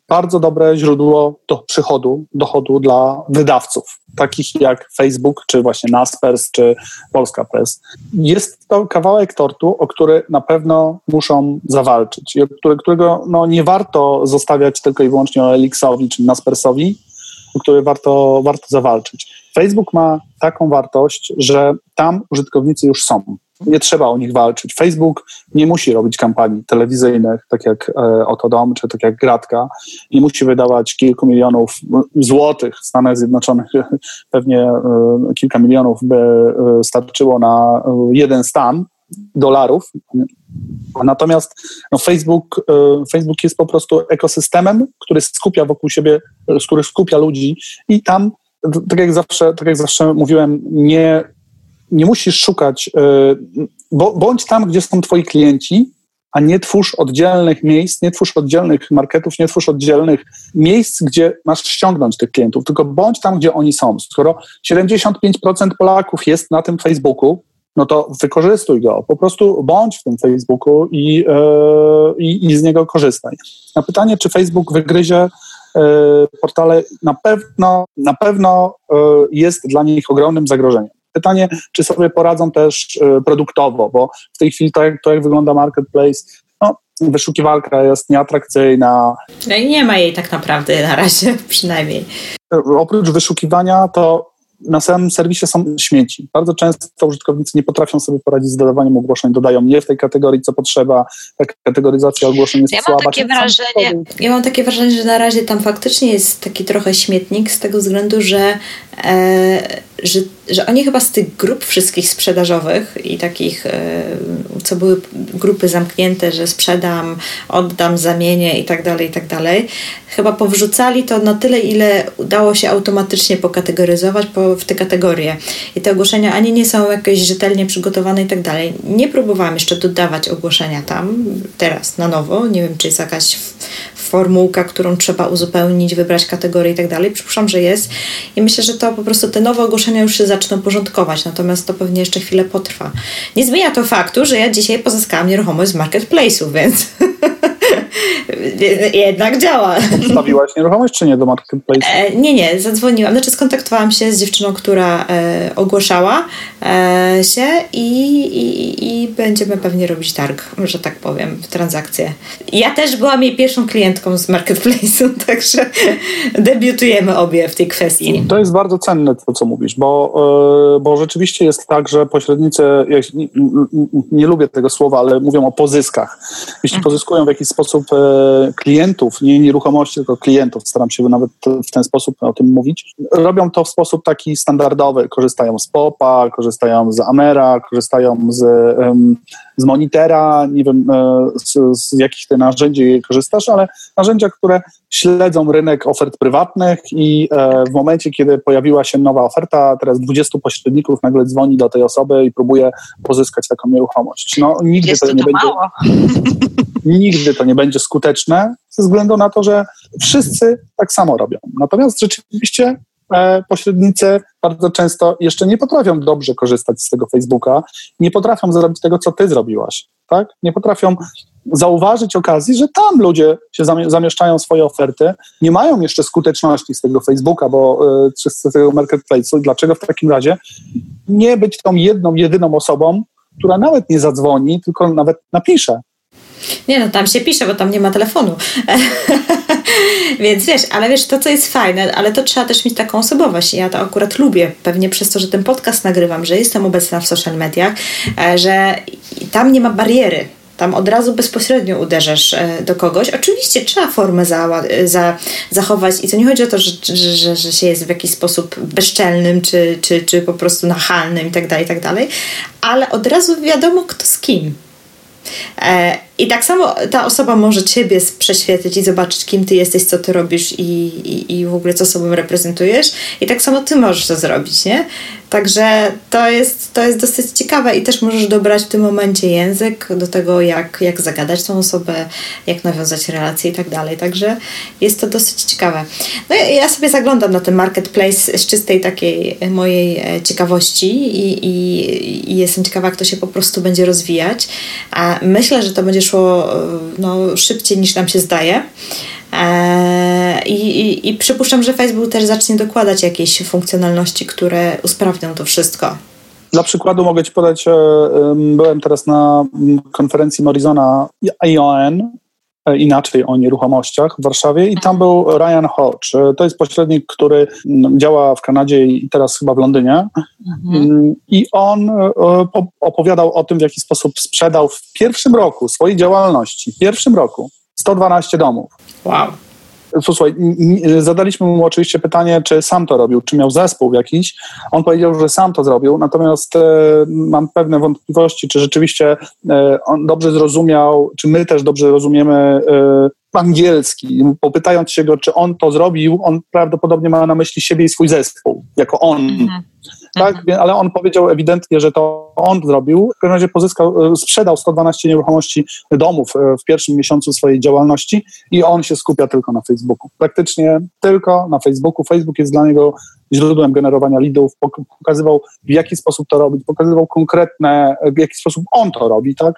Speaker 2: bardzo dobre źródło do przychodu, dochodu dla wydawców, takich jak Facebook, czy właśnie Naspers, czy Polska Press. Jest to kawałek tortu, o który na pewno muszą zawalczyć i którego no, nie warto zostawiać tylko i wyłącznie Elixowi czy Naspersowi, o który warto, warto zawalczyć. Facebook ma taką wartość, że tam użytkownicy już są nie trzeba o nich walczyć. Facebook nie musi robić kampanii telewizyjnych, tak jak e, Oto Dom, czy tak jak Gratka. Nie musi wydawać kilku milionów złotych. Stanach Zjednoczonych pewnie e, kilka milionów by e, starczyło na jeden stan dolarów. Natomiast no, Facebook, Facebook jest po prostu ekosystemem, który skupia wokół siebie, który skupia ludzi i tam tak jak zawsze, tak jak zawsze mówiłem, nie nie musisz szukać, e, bądź tam, gdzie są twoi klienci, a nie twórz oddzielnych miejsc, nie twórz oddzielnych marketów, nie twórz oddzielnych miejsc, gdzie masz ściągnąć tych klientów, tylko bądź tam, gdzie oni są. Skoro 75% Polaków jest na tym Facebooku, no to wykorzystuj go, po prostu bądź w tym Facebooku i, yy, i, i z niego korzystaj. Na pytanie, czy Facebook wygryzie yy, portale, na pewno, na pewno jest dla nich ogromnym zagrożeniem. Pytanie, czy sobie poradzą też e, produktowo, bo w tej chwili to, jak, to jak wygląda marketplace, no, wyszukiwarka jest nieatrakcyjna.
Speaker 1: No i nie ma jej tak naprawdę na razie przynajmniej.
Speaker 2: E, oprócz wyszukiwania to na samym serwisie są śmieci. Bardzo często użytkownicy nie potrafią sobie poradzić z dodawaniem ogłoszeń, dodają nie w tej kategorii, co potrzeba. Ta kategoryzacja ogłoszeń jest
Speaker 1: ja
Speaker 2: słaba.
Speaker 1: Mam takie wrażenie, ja mam takie wrażenie, że na razie tam faktycznie jest taki trochę śmietnik z tego względu, że e, że, że oni chyba z tych grup wszystkich sprzedażowych i takich, e, co były grupy zamknięte, że sprzedam, oddam, zamienię i tak dalej, i tak dalej, chyba powrzucali to na tyle, ile udało się automatycznie pokategoryzować po, w te kategorie. I te ogłoszenia ani nie są jakieś rzetelnie przygotowane i tak dalej. Nie próbowałam jeszcze dodawać ogłoszenia tam, teraz na nowo. Nie wiem, czy jest jakaś formułka, którą trzeba uzupełnić, wybrać kategorię i tak dalej. Przypuszczam, że jest. I myślę, że to po prostu te nowe ogłoszenia już się zaczną porządkować, natomiast to pewnie jeszcze chwilę potrwa. Nie zmienia to faktu, że ja dzisiaj pozyskałam nieruchomość z marketplace'u, więc jednak działa.
Speaker 2: Stawiłaś nieruchomość czy nie do marketplace'u?
Speaker 1: E, nie, nie, zadzwoniłam. Znaczy skontaktowałam się z dziewczyną, która e, ogłaszała e, się i, i, i będziemy pewnie robić targ, że tak powiem, transakcję. Ja też byłam jej pierwszą klientką z marketplace'u, także debiutujemy obie w tej kwestii.
Speaker 2: To jest bardzo cenne to, co mówisz, bo, e, bo rzeczywiście jest tak, że pośrednicy, ja nie, nie lubię tego słowa, ale mówią o pozyskach. Jeśli mhm. pozyskują w jakiś sposób e, klientów, nie nieruchomości, tylko klientów, staram się nawet w ten sposób o tym mówić, robią to w sposób taki standardowy. Korzystają z POPA, korzystają z Amera, korzystają z, z Monitera, nie wiem e, z, z jakich ty narzędzi korzystasz, ale narzędzia, które śledzą rynek ofert prywatnych i e, w momencie, kiedy pojawiła się nowa oferta, teraz 20 pośredników nagle dzwoni do tej osoby i próbuje pozyskać taką nieruchomość. No nigdy
Speaker 1: Jest
Speaker 2: to, to nie będzie. Nigdy to nie będzie skuteczne, ze względu na to, że wszyscy tak samo robią. Natomiast rzeczywiście pośrednicy bardzo często jeszcze nie potrafią dobrze korzystać z tego Facebooka, nie potrafią zrobić tego, co ty zrobiłaś. Tak? Nie potrafią zauważyć okazji, że tam ludzie się zamieszczają swoje oferty, nie mają jeszcze skuteczności z tego Facebooka, bo y, z tego marketplace'u. Dlaczego w takim razie nie być tą jedną, jedyną osobą, która nawet nie zadzwoni, tylko nawet napisze.
Speaker 1: Nie no, tam się pisze, bo tam nie ma telefonu. Więc wiesz, ale wiesz, to co jest fajne, ale to trzeba też mieć taką osobowość. Ja to akurat lubię, pewnie przez to, że ten podcast nagrywam, że jestem obecna w social mediach, e, że tam nie ma bariery tam od razu bezpośrednio uderzasz e, do kogoś. Oczywiście trzeba formę za, za, zachować i to nie chodzi o to, że, że, że się jest w jakiś sposób bezczelnym, czy, czy, czy po prostu nachalnym i tak dalej, i tak ale od razu wiadomo kto z kim. E, I tak samo ta osoba może ciebie prześwietlić i zobaczyć, kim ty jesteś, co ty robisz i, i, i w ogóle co sobą reprezentujesz. I tak samo ty możesz to zrobić, nie? Także to jest, to jest dosyć ciekawe i też możesz dobrać w tym momencie język do tego, jak, jak zagadać tą osobę, jak nawiązać relacje i tak dalej. Także jest to dosyć ciekawe. No ja, sobie zaglądam na ten marketplace z czystej takiej mojej e, ciekawości i, i, i jestem ciekawa, jak to się po prostu będzie rozwijać. A myślę, że to będzie szło e, no, szybciej niż nam się zdaje. E, I, i, I przypuszczam, że Facebook też zacznie dokładać jakieś funkcjonalności, które usprawnią to wszystko.
Speaker 2: Dla przykładu mogę Ci podać, e, byłem teraz na konferencji Morizona ION, inaczej o nieruchomościach w Warszawie i tam był Ryan Hodge. To jest pośrednik, który działa w Kanadzie i teraz chyba w Londynie. Mhm. I on opowiadał o tym, w jaki sposób sprzedał w pierwszym roku swojej działalności, w pierwszym roku 112 domów.
Speaker 1: Wow.
Speaker 2: Słuchaj, zadaliśmy mu oczywiście pytanie, czy sam to robił, czy miał zespół jakiś. On powiedział, że sam to zrobił, natomiast e, mam pewne wątpliwości, czy rzeczywiście e, on dobrze zrozumiał, czy my też dobrze rozumiemy e, angielski. Popytając się go, czy on to zrobił, on prawdopodobnie ma na myśli siebie i swój zespół, jako on. Mhm. Tak, mhm. ale on powiedział ewidentnie, że to on zrobił. W każdym razie pozyskał, e, sprzedał 112 nieruchomości domów e, w pierwszym miesiącu swojej działalności i on się skupia tylko na Facebooku. Praktycznie tylko na Facebooku. Facebook jest dla niego źródłem generowania leadów, pokazywał w jaki sposób to robić, pokazywał konkretne, w jaki sposób on to robi, tak?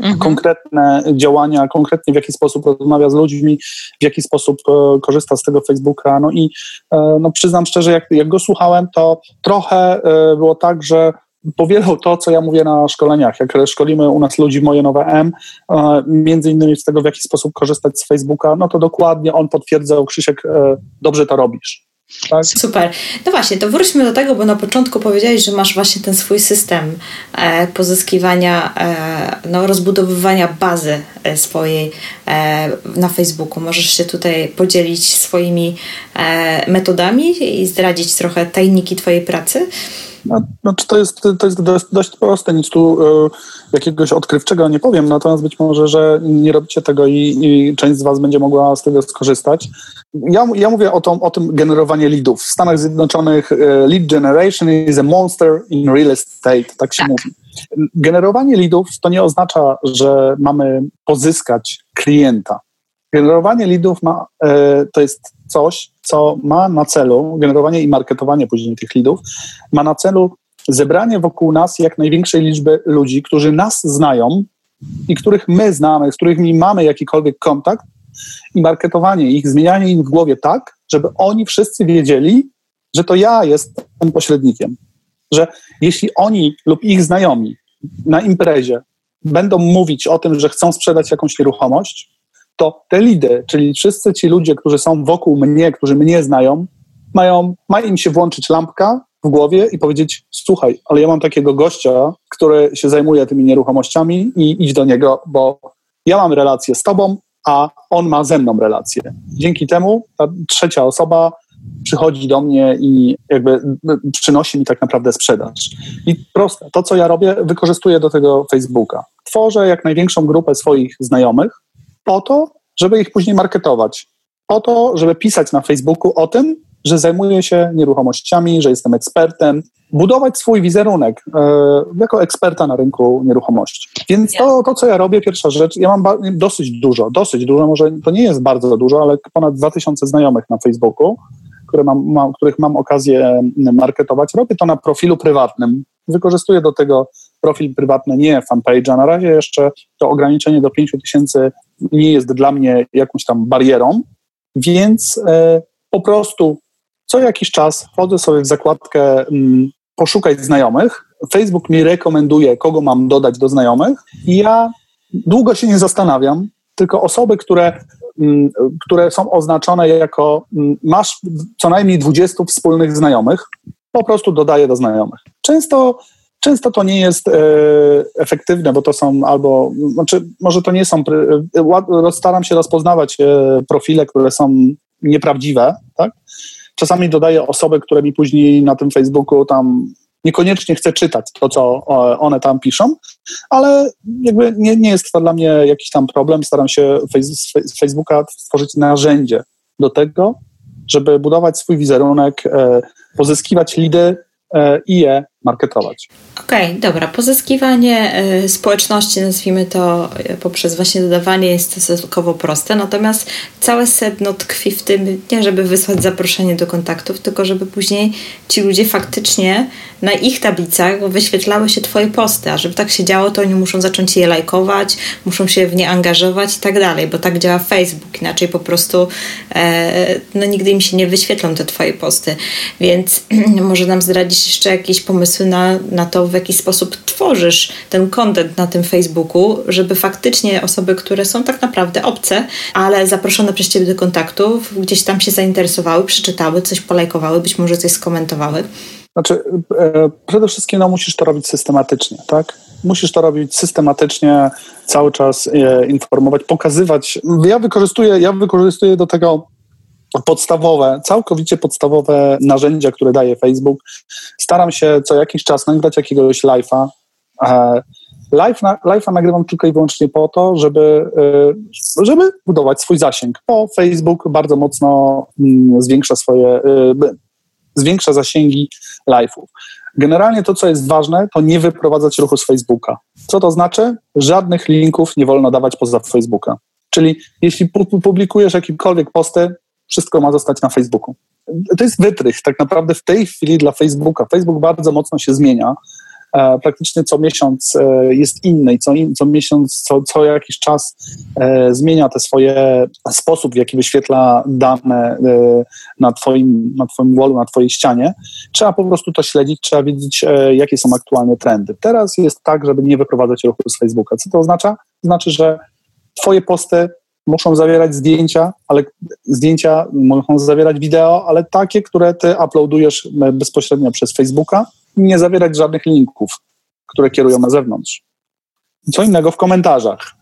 Speaker 2: Mhm. konkretne działania, konkretnie w jaki sposób rozmawia z ludźmi, w jaki sposób e, korzysta z tego Facebooka. No i e, no, przyznam szczerze, jak, jak go słuchałem, to trochę e, było tak, że powielał to, co ja mówię na szkoleniach. Jak szkolimy u nas ludzi Moje Nowe M, między innymi z tego, w jaki sposób korzystać z Facebooka, no to dokładnie on potwierdzał, Krzysiek, dobrze to robisz.
Speaker 1: Tak? Super. No właśnie, to wróćmy do tego, bo na początku powiedziałeś, że masz właśnie ten swój system e, pozyskiwania, e, no, rozbudowywania bazy e, swojej na Facebooku. Możesz się tutaj podzielić swoimi metodami i zdradzić trochę tajniki Twojej pracy?
Speaker 2: Znaczy to jest, to jest dość, dość proste, nic tu y, jakiegoś odkrywczego nie powiem, natomiast być może, że nie robicie tego i, i część z Was będzie mogła z tego skorzystać. Ja, ja mówię o, to, o tym generowanie leadów. W Stanach Zjednoczonych y, lead generation is a monster in real estate, tak się tak. mówi. Generowanie leadów to nie oznacza, że mamy pozyskać klienta. Generowanie leadów ma, y, to jest coś, co ma na celu, generowanie i marketowanie później tych leadów, ma na celu zebranie wokół nas jak największej liczby ludzi, którzy nas znają i których my znamy, z którymi mamy jakikolwiek kontakt i marketowanie ich, zmienianie ich w głowie tak, żeby oni wszyscy wiedzieli, że to ja jestem pośrednikiem. Że jeśli oni lub ich znajomi na imprezie będą mówić o tym, że chcą sprzedać jakąś nieruchomość, to te lidy, czyli wszyscy ci ludzie, którzy są wokół mnie, którzy mnie znają, mają, ma im się włączyć lampka w głowie i powiedzieć: Słuchaj, ale ja mam takiego gościa, który się zajmuje tymi nieruchomościami i idź do niego, bo ja mam relację z tobą, a on ma ze mną relację. Dzięki temu ta trzecia osoba przychodzi do mnie i jakby przynosi mi tak naprawdę sprzedaż. I proste, to co ja robię, wykorzystuję do tego Facebooka. Tworzę jak największą grupę swoich znajomych, po to, żeby ich później marketować. Po to, żeby pisać na Facebooku o tym, że zajmuję się nieruchomościami, że jestem ekspertem, budować swój wizerunek e, jako eksperta na rynku nieruchomości. Więc to, to, co ja robię, pierwsza rzecz, ja mam dosyć dużo, dosyć dużo, może to nie jest bardzo dużo, ale ponad 2000 znajomych na Facebooku, które mam, mam, których mam okazję marketować. Robię to na profilu prywatnym. Wykorzystuję do tego profil prywatny, nie fanpage'a. Na razie jeszcze to ograniczenie do 5000 nie jest dla mnie jakąś tam barierą, więc e, po prostu co jakiś czas wchodzę sobie w zakładkę mm, poszukać znajomych. Facebook mi rekomenduje, kogo mam dodać do znajomych i ja długo się nie zastanawiam, tylko osoby, które, mm, które są oznaczone jako mm, masz co najmniej 20 wspólnych znajomych, po prostu dodaję do znajomych. Często Często to nie jest e, efektywne, bo to są albo, znaczy może to nie są, e, staram się rozpoznawać e, profile, które są nieprawdziwe, tak? Czasami dodaję osoby, które mi później na tym Facebooku tam niekoniecznie chcę czytać to, co one tam piszą, ale jakby nie, nie jest to dla mnie jakiś tam problem. Staram się z Facebooka stworzyć narzędzie do tego, żeby budować swój wizerunek, pozyskiwać lidy i je marketować.
Speaker 1: Okej, okay, dobra. Pozyskiwanie y, społeczności, nazwijmy to y, poprzez właśnie dodawanie jest stosunkowo proste, natomiast całe sedno tkwi w tym, nie żeby wysłać zaproszenie do kontaktów, tylko żeby później ci ludzie faktycznie na ich tablicach wyświetlały się Twoje posty, a żeby tak się działo, to oni muszą zacząć je lajkować, muszą się w nie angażować i tak dalej, bo tak działa Facebook, inaczej po prostu e, no nigdy im się nie wyświetlą te Twoje posty, więc może nam zdradzić jeszcze jakieś pomysły pomysły na, na to, w jaki sposób tworzysz ten content na tym Facebooku, żeby faktycznie osoby, które są tak naprawdę obce, ale zaproszone przez Ciebie do kontaktów, gdzieś tam się zainteresowały, przeczytały, coś polajkowały, być może coś skomentowały?
Speaker 2: Znaczy, e, przede wszystkim no, musisz to robić systematycznie, tak? Musisz to robić systematycznie, cały czas e, informować, pokazywać. Ja wykorzystuję, ja wykorzystuję do tego podstawowe, całkowicie podstawowe narzędzia, które daje Facebook. Staram się co jakiś czas nagrać jakiegoś live'a. E, live na, live'a nagrywam tylko i wyłącznie po to, żeby, e, żeby budować swój zasięg. Bo Facebook bardzo mocno mm, zwiększa swoje, e, zwiększa zasięgi live'ów. Generalnie to, co jest ważne, to nie wyprowadzać ruchu z Facebooka. Co to znaczy? Żadnych linków nie wolno dawać poza Facebooka. Czyli jeśli publikujesz jakiekolwiek posty, wszystko ma zostać na Facebooku. To jest wytrych tak naprawdę w tej chwili dla Facebooka. Facebook bardzo mocno się zmienia. E, praktycznie co miesiąc e, jest inny i co, co miesiąc, co, co jakiś czas e, zmienia te swoje sposób, w jaki wyświetla dane na twoim, na twoim wallu, na twojej ścianie. Trzeba po prostu to śledzić, trzeba wiedzieć, jakie są aktualne trendy. Teraz jest tak, żeby nie wyprowadzać ruchu z Facebooka. Co to oznacza? Znaczy, że twoje posty muszą zawierać zdjęcia, ale zdjęcia muszą zawierać wideo, ale takie, które ty uploadujesz bezpośrednio przez Facebooka, nie zawierać żadnych linków, które kierują na zewnątrz. Co innego w komentarzach.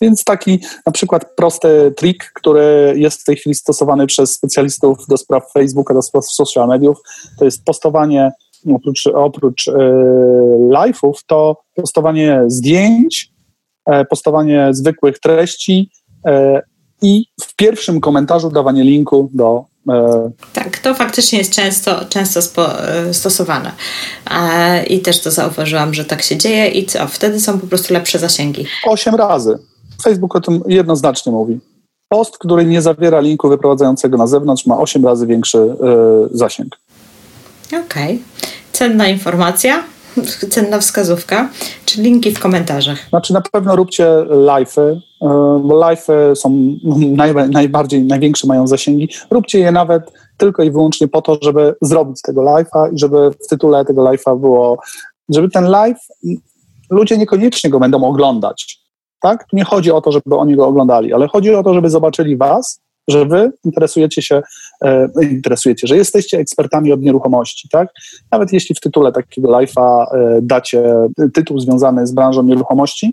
Speaker 2: Więc taki na przykład prosty trik, który jest w tej chwili stosowany przez specjalistów do spraw Facebooka, do spraw social mediów, to jest postowanie oprócz, oprócz e, live'ów, to postowanie zdjęć, e, postowanie zwykłych treści e, i w pierwszym komentarzu dawanie linku do
Speaker 1: tak, to faktycznie jest często, często spo, stosowane. I też to zauważyłam, że tak się dzieje i co? Wtedy są po prostu lepsze zasięgi.
Speaker 2: Osiem razy. Facebook o tym jednoznacznie mówi. Post, który nie zawiera linku wyprowadzającego na zewnątrz, ma 8 razy większy zasięg.
Speaker 1: Okej. Okay. Cenna informacja, cenna wskazówka. Czy linki w komentarzach?
Speaker 2: Znaczy na pewno róbcie live'y, y, bo live'y są naj, najbardziej, największe mają zasięgi. Róbcie je nawet tylko i wyłącznie po to, żeby zrobić tego live'a i żeby w tytule tego live'a było, żeby ten live, ludzie niekoniecznie go będą oglądać tak? Nie chodzi o to, żeby oni go oglądali, ale chodzi o to, żeby zobaczyli was, że wy interesujecie się, e, interesujecie, że jesteście ekspertami od nieruchomości, tak? Nawet jeśli w tytule takiego live'a e, dacie tytuł związany z branżą nieruchomości,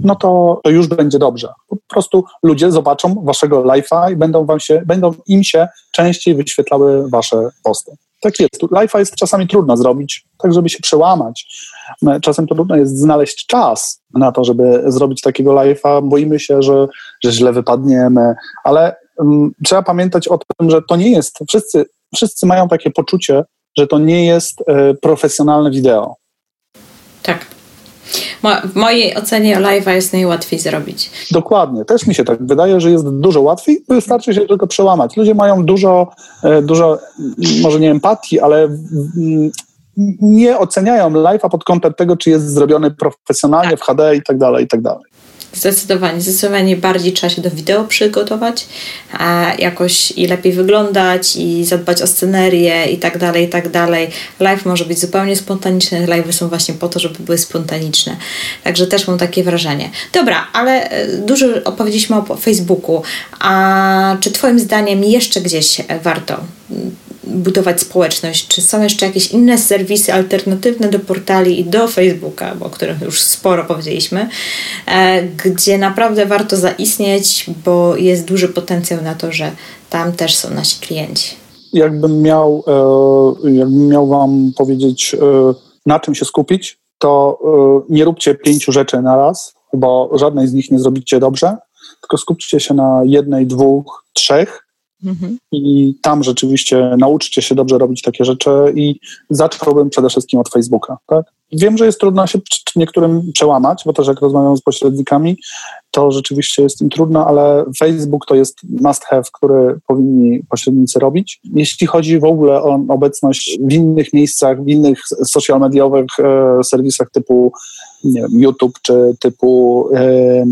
Speaker 2: no to, to już będzie dobrze. Po prostu ludzie zobaczą waszego live'a i będą, wam się, będą im się częściej wyświetlały wasze posty. Tak jest. Live'a jest czasami trudno zrobić, tak żeby się przełamać. Czasem trudno jest znaleźć czas na to, żeby zrobić takiego live'a. Boimy się, że, że źle wypadniemy, ale trzeba pamiętać o tym, że to nie jest, wszyscy, wszyscy mają takie poczucie, że to nie jest e, profesjonalne wideo.
Speaker 1: Tak. W mojej ocenie live'a jest najłatwiej zrobić.
Speaker 2: Dokładnie. Też mi się tak wydaje, że jest dużo łatwiej. Wystarczy się tylko przełamać. Ludzie mają dużo, e, dużo może nie empatii, ale nie oceniają live'a pod kątem tego, czy jest zrobiony profesjonalnie w HD i tak dalej, i tak dalej.
Speaker 1: Zdecydowanie, zdecydowanie bardziej trzeba się do wideo przygotować, jakoś i lepiej wyglądać i zadbać o scenerię i tak dalej, i tak dalej. Live może być zupełnie spontaniczny, live są właśnie po to, żeby były spontaniczne. Także też mam takie wrażenie. Dobra, ale e, dużo opowiedzieliśmy o Facebooku. A czy Twoim zdaniem jeszcze gdzieś warto budować społeczność? Czy są jeszcze jakieś inne serwisy alternatywne do portali i do Facebooka, o których już sporo powiedzieliśmy, e, gdzie naprawdę warto zaistnieć, bo jest duży potencjał na to, że tam też są nasi klienci?
Speaker 2: Jakbym miał, e, jakbym miał Wam powiedzieć, e, na czym się skupić, to nie róbcie pięciu rzeczy na raz, bo żadnej z nich nie zrobicie dobrze, tylko skupcie się na jednej, dwóch, trzech Mhm. I tam rzeczywiście nauczcie się dobrze robić takie rzeczy i zacząłbym przede wszystkim od Facebooka. Tak? Wiem, że jest trudno się niektórym przełamać, bo też jak rozmawiam z pośrednikami, to rzeczywiście jest im trudno, ale Facebook to jest must have, który powinni pośrednicy robić. Jeśli chodzi w ogóle o obecność w innych miejscach, w innych social mediowych e, serwisach typu wiem, YouTube czy typu e,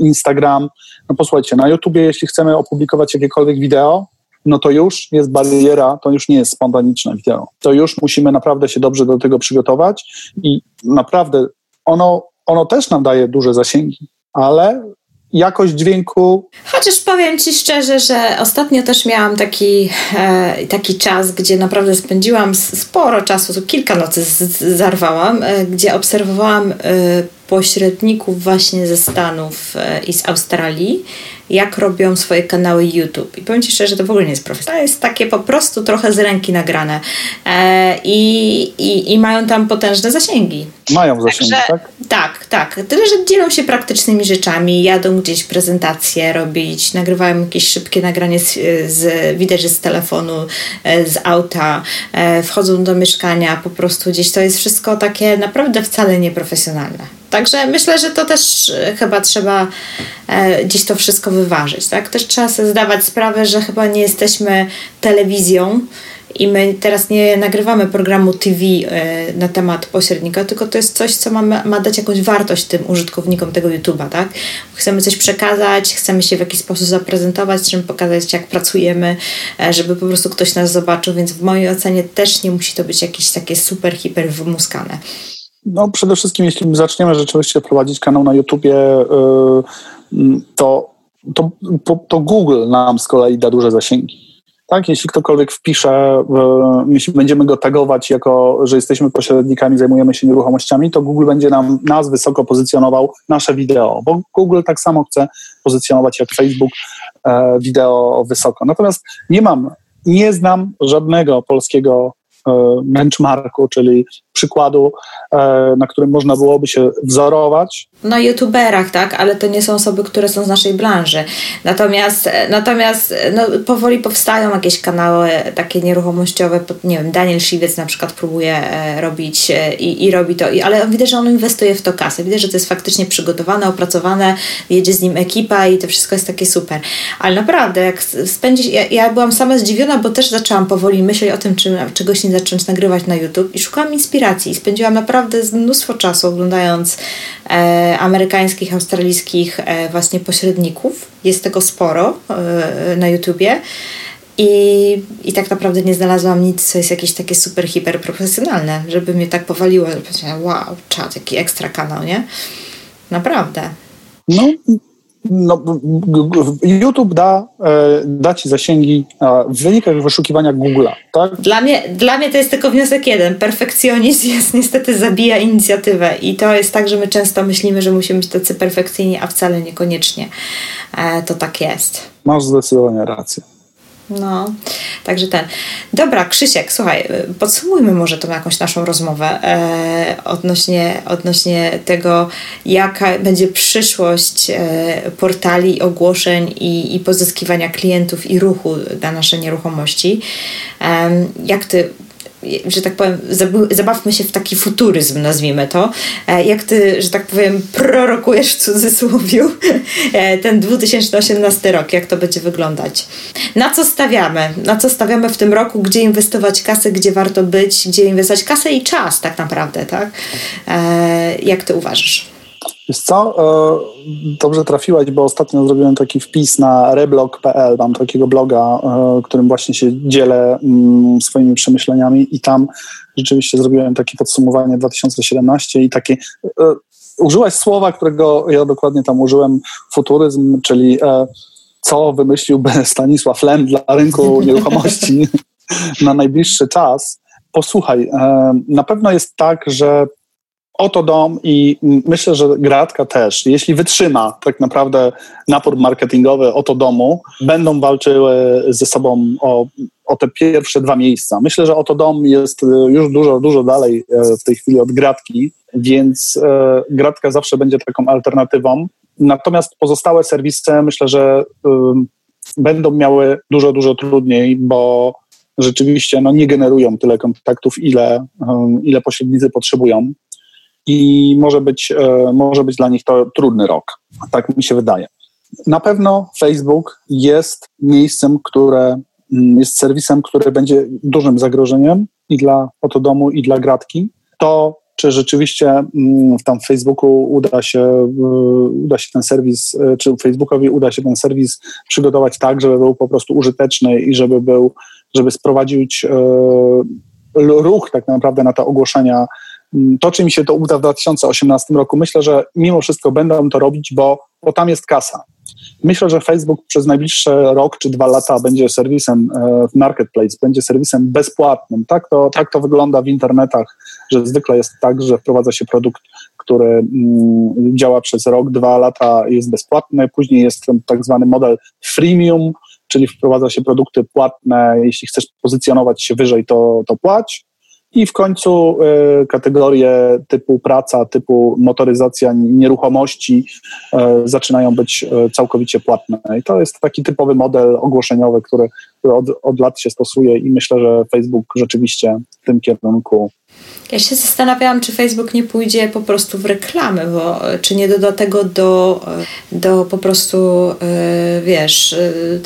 Speaker 2: Instagram, no posłuchajcie, na YouTubie jeśli chcemy opublikować jakiekolwiek wideo, no to już jest bariera, to już nie jest spontaniczne wideo. To już musimy naprawdę się dobrze do tego przygotować i naprawdę ono, ono też nam daje duże zasięgi, ale jakość dźwięku.
Speaker 1: Chociaż powiem Ci szczerze, że ostatnio też miałam taki, e, taki czas, gdzie naprawdę spędziłam sporo czasu, kilka nocy zarwałam, e, gdzie obserwowałam e, pośredników właśnie ze Stanów e, i z Australii, jak robią swoje kanały YouTube. I powiem Ci szczerze, że to w ogóle nie jest profesjonalne. To jest takie po prostu trochę z ręki nagrane. E, i, i, I mają tam potężne zasięgi.
Speaker 2: Mają zasięgi, Także, tak?
Speaker 1: Tak, tak. Tyle, że dzielą się praktycznymi rzeczami, jadą gdzieś prezentacje robić, nagrywają jakieś szybkie nagranie z, z widać, że z telefonu, e, z auta, e, wchodzą do mieszkania, po prostu gdzieś to jest wszystko takie naprawdę wcale nieprofesjonalne. Także myślę, że to też e, chyba trzeba e, gdzieś to wszystko wyważyć. Tak? Też trzeba sobie zdawać sprawę, że chyba nie jesteśmy telewizją i my teraz nie nagrywamy programu TV e, na temat pośrednika, tylko to jest coś, co ma, ma dać jakąś wartość tym użytkownikom tego YouTube'a, tak? Chcemy coś przekazać, chcemy się w jakiś sposób zaprezentować, chcemy pokazać, jak pracujemy, żeby po prostu ktoś nas zobaczył, więc w mojej ocenie też nie musi to być jakieś takie super, hiper wymuskane.
Speaker 2: No przede wszystkim, jeśli zaczniemy rzeczywiście prowadzić kanał na YouTubie, y, to to, to, Google nam z kolei da duże zasięgi. Tak, jeśli ktokolwiek wpisze, jeśli będziemy go tagować jako, że jesteśmy pośrednikami, zajmujemy się nieruchomościami, to Google będzie nam nas wysoko pozycjonował nasze wideo, bo Google tak samo chce pozycjonować jak Facebook e, wideo wysoko. Natomiast nie mam, nie znam żadnego polskiego benchmarku, czyli przykładu, e, na którym można byłoby się wzorować.
Speaker 1: Na youtuberach, tak, ale to nie są osoby, które są z naszej branży. Natomiast, e, natomiast no, powoli powstają jakieś kanały takie nieruchomościowe, nie wiem, Daniel Siwiec na przykład próbuje robić i, i robi to, ale widać, że on inwestuje w to kasę. Widać, że to jest faktycznie przygotowane, opracowane, jedzie z nim ekipa i to wszystko jest takie super. Ale naprawdę, jak spędzić, ja, ja byłam sama zdziwiona, bo też zaczęłam powoli myśleć o tym, czy czegoś nie zacząć nagrywać na YouTube i szukałam inspiracji. Spędziłam naprawdę mnóstwo czasu oglądając e, amerykańskich, australijskich e, właśnie pośredników. Jest tego sporo e, na YouTubie. I, I tak naprawdę nie znalazłam nic, co jest jakieś takie super, hiper profesjonalne, żeby mnie tak powaliło, że wow, czad, jaki ekstra kanał, nie? Naprawdę.
Speaker 2: No, no, YouTube da, e, da ci zasięgi w wynikach wyszukiwania Google'a, tak?
Speaker 1: Dla mnie, dla mnie to jest tylko wniosek jeden. Perfekcjonizm jest niestety zabija inicjatywę i to jest tak, że my często myślimy, że musimy być tacy perfekcyjni, a wcale niekoniecznie e, to tak jest.
Speaker 2: Masz zdecydowanie rację.
Speaker 1: No, także ten. Dobra, Krzysiek, słuchaj, podsumujmy może tą jakąś naszą rozmowę e, odnośnie, odnośnie tego, jaka będzie przyszłość e, portali, ogłoszeń i, i pozyskiwania klientów i ruchu na nasze nieruchomości. E, jak ty że tak powiem, zabawmy się w taki futuryzm, nazwijmy to. E, jak ty, że tak powiem, prorokujesz w cudzysłowiu e, ten 2018 rok, jak to będzie wyglądać? Na co stawiamy? Na co stawiamy w tym roku? Gdzie inwestować kasę? Gdzie warto być? Gdzie inwestować kasę i czas tak naprawdę, tak? E, jak ty uważasz?
Speaker 2: Wiesz co, e, dobrze trafiłaś, bo ostatnio zrobiłem taki wpis na reblog.pl, mam takiego bloga, e, którym właśnie się dzielę mm, swoimi przemyśleniami i tam rzeczywiście zrobiłem takie podsumowanie 2017 i takie e, użyłaś słowa, którego ja dokładnie tam użyłem, futuryzm, czyli co wymyśliłby Stanisław Lem dla rynku nieruchomości na najbliższy czas. Posłuchaj, na pewno jest tak, że Oto dom i myślę, że Gratka też, jeśli wytrzyma tak naprawdę napór marketingowy Oto domu, będą walczyły ze sobą o, o te pierwsze dwa miejsca. Myślę, że Oto dom jest już dużo, dużo dalej e, w tej chwili od Gratki, więc e, Gratka zawsze będzie taką alternatywą. Natomiast pozostałe serwisy myślę, że będą miały dużo, dużo trudniej, bo rzeczywiście no, nie generują tyle kontaktów, ile, ile pośrednicy potrzebują i może być, e, może być dla nich to trudny rok. Tak mi się wydaje. Na pewno Facebook jest miejscem, które mm, jest serwisem, który będzie dużym zagrożeniem i dla domu i dla gratki. To, czy rzeczywiście mm, tam w Facebooku uda się, e, uda się ten serwis, e, czy Facebookowi uda się ten serwis przygotować tak, żeby był po prostu użyteczny i żeby był, żeby sprowadzić ruch tak naprawdę na te ogłoszenia to, czy mi się to uda w 2018 roku, myślę, że mimo wszystko będą to robić, bo, bo tam jest kasa. Myślę, że Facebook przez najbliższy rok czy dwa lata będzie serwisem w e, marketplace, będzie serwisem bezpłatnym. Tak to, tak to wygląda w internetach, że zwykle jest tak, że wprowadza się produkt, który mm, działa przez rok, dwa lata, jest bezpłatny, później jest tak zwany model freemium, czyli wprowadza się produkty płatne, jeśli chcesz pozycjonować się wyżej, to, to płać i w końcu y, kategorie typu praca, typu motoryzacja nieruchomości y, zaczynają być y, całkowicie płatne. I to jest taki typowy model ogłoszeniowy, który, od, od lat się stosuje i myślę, że Facebook rzeczywiście w tym kierunku
Speaker 1: ja się zastanawiałam, czy Facebook nie pójdzie po prostu w reklamy, bo czy nie doda tego do, do po prostu, wiesz,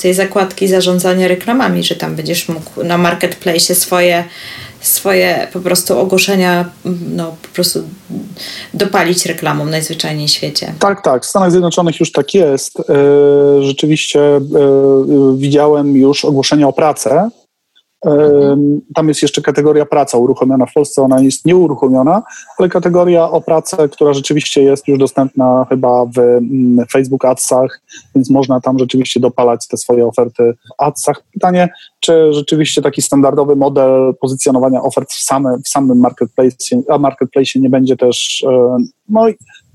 Speaker 1: tej zakładki zarządzania reklamami, że tam będziesz mógł na marketplace swoje swoje po prostu ogłoszenia no, po prostu dopalić reklamą najzwyczajniej w świecie.
Speaker 2: Tak, tak. W Stanach Zjednoczonych już tak jest. E, rzeczywiście e, widziałem już ogłoszenia o pracę Tam jest jeszcze kategoria praca uruchomiona w Polsce, ona jest nieuruchomiona, ale kategoria o pracę, która rzeczywiście jest już dostępna chyba w mm, Facebook Adsach, więc można tam rzeczywiście dopalać te swoje oferty w Adsach. Pytanie, czy rzeczywiście taki standardowy model pozycjonowania ofert w, same, w samym marketplace, a marketplace nie będzie też, no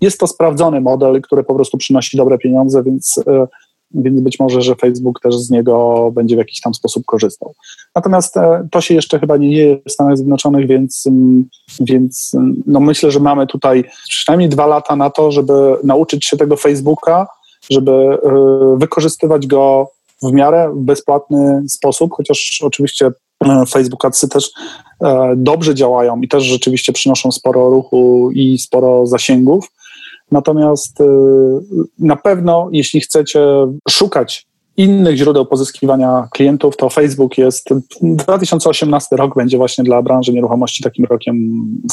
Speaker 2: jest to sprawdzony model, który po prostu przynosi dobre pieniądze, więc e, więc być może, że Facebook też z niego będzie w jakiś tam sposób korzystał. Natomiast e, to się jeszcze chyba nie dzieje w Stanach Zjednoczonych, więc, mm, więc mm, no myślę, że mamy tutaj przynajmniej dwa lata na to, żeby nauczyć się tego Facebooka, żeby e, wykorzystywać go w miarę bezpłatny sposób, chociaż oczywiście e, Facebook Adsy też dobrze działają i też rzeczywiście przynoszą sporo ruchu i sporo zasięgów, Natomiast y, na pewno, jeśli chcecie szukać innych źródeł pozyskiwania klientów, to Facebook jest. 2018 rok będzie właśnie dla branży nieruchomości takim rokiem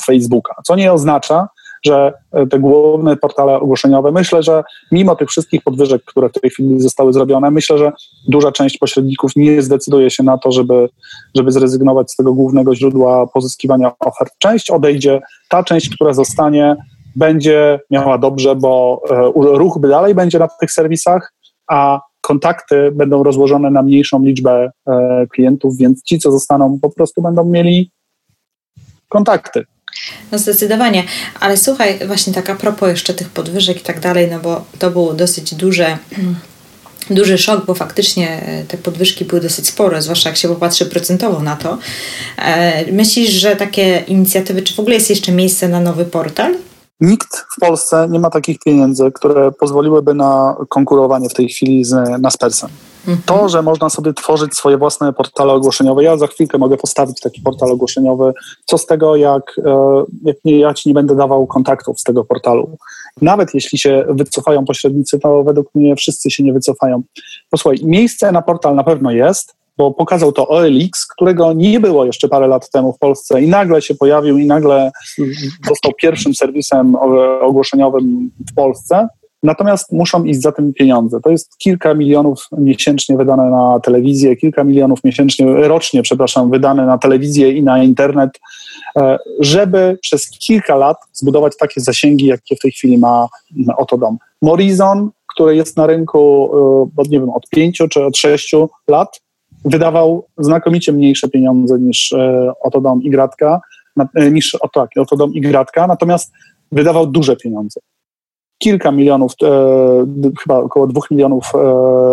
Speaker 2: Facebooka, co nie oznacza, że te główne portale ogłoszeniowe, myślę, że mimo tych wszystkich podwyżek, które w tej chwili zostały zrobione, myślę, że duża część pośredników nie zdecyduje się na to, żeby, żeby zrezygnować z tego głównego źródła pozyskiwania ofert. Część odejdzie, ta część, która zostanie, będzie miała dobrze, bo e, ruch dalej będzie na tych serwisach, a kontakty będą rozłożone na mniejszą liczbę e, klientów, więc ci, co zostaną, po prostu będą mieli kontakty.
Speaker 1: No zdecydowanie, ale słuchaj, właśnie tak a propos jeszcze tych podwyżek i tak dalej, no bo to było dosyć duże duży szok, bo faktycznie e, te podwyżki były dosyć spore, zwłaszcza jak się popatrzy procentowo na to. Myślisz, że takie inicjatywy, czy w ogóle jest jeszcze miejsce na nowy portal?
Speaker 2: Nikt w Polsce nie ma takich pieniędzy, które pozwoliłyby na konkurowanie w tej chwili z Naspersem. Mhm. To, że można sobie tworzyć swoje własne portale ogłoszeniowe, ja za chwilkę mogę postawić taki portal ogłoszeniowy, co z tego, jak, e, jak nie, ja ci nie będę dawał kontaktów z tego portalu. Nawet jeśli się wycofają pośrednicy, to według mnie wszyscy się nie wycofają. Posłuchaj, miejsce na portal na pewno jest, bo pokazał to OLX, którego nie było jeszcze parę lat temu w Polsce i nagle się pojawił i nagle został pierwszym serwisem ogłoszeniowym w Polsce. Natomiast muszą iść za tym pieniądze. To jest kilka milionów miesięcznie wydane na telewizję, kilka milionów miesięcznie, rocznie, przepraszam, wydane na telewizję i na internet, e, żeby przez kilka lat zbudować takie zasięgi, jakie w tej chwili ma Oto Dom. Morizon, który jest na rynku e, nie wiem, od pięciu czy od sześciu lat, wydawał znakomicie mniejsze pieniądze niż e, Otodom i Gratka, e, niż tak, Otodom i Gratka, natomiast wydawał duże pieniądze. Kilka milionów, e, chyba około dwóch milionów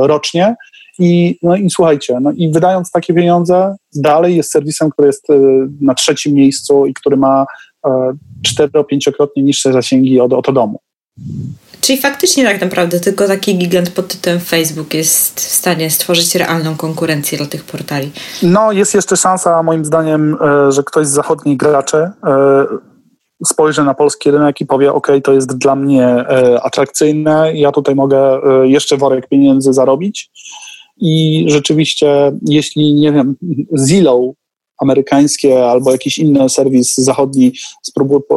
Speaker 2: rocznie. I, no i słuchajcie, no i wydając takie pieniądze, dalej jest serwisem, który jest na trzecim miejscu i który ma cztero-pięciokrotnie niższe zasięgi od Otodomu.
Speaker 1: Czyli faktycznie tak naprawdę tylko taki gigant pod tytułem Facebook jest w stanie stworzyć realną konkurencję dla tych portali.
Speaker 2: No, jest jeszcze szansa, moim zdaniem, e, że ktoś z zachodnich graczy e, spojrzy na polski rynek i powie: OK, to jest dla mnie e, atrakcyjne, ja tutaj mogę jeszcze worek pieniędzy zarobić. I rzeczywiście, jeśli nie wiem, Zillow amerykańskie albo jakiś inny serwis zachodni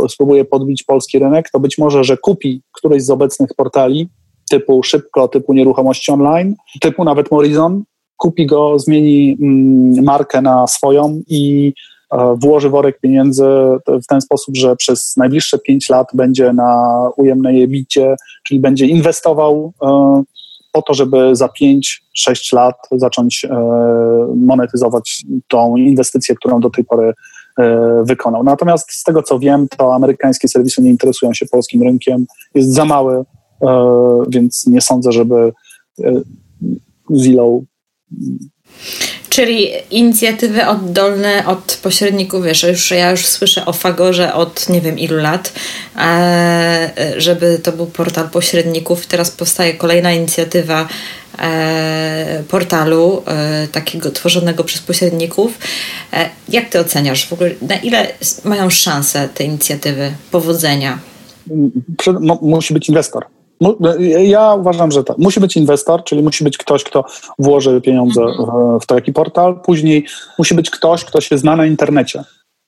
Speaker 2: spróbuje podbić polski rynek, to być może, że kupi któryś z obecnych portali typu szybko, typu nieruchomości online, typu nawet Morizon, kupi go, zmieni mm, markę na swoją i e, włoży worek pieniędzy w ten sposób, że przez najbliższe 5 lat będzie na ujemnej bicie, czyli będzie inwestował e, po to, żeby za 5-6 lat zacząć e, monetyzować tą inwestycję, którą do tej pory e, wykonał. Natomiast z tego co wiem, to amerykańskie serwisy nie interesują się polskim rynkiem, jest za mały, e, więc nie sądzę, żeby Zillow
Speaker 1: Czyli inicjatywy oddolne od pośredników, wiesz, już, ja już słyszę o Fagorze od nie wiem ilu lat, e, żeby to był portal pośredników. Teraz powstaje kolejna inicjatywa e, portalu e, takiego tworzonego przez pośredników. Jak ty oceniasz w ogóle, na ile mają szanse te inicjatywy powodzenia?
Speaker 2: Musi być inwestor. Ja uważam, że tak. Musi być inwestor, czyli musi być ktoś, kto włoży pieniądze mhm. w taki portal. Później musi być ktoś, kto się zna na internecie.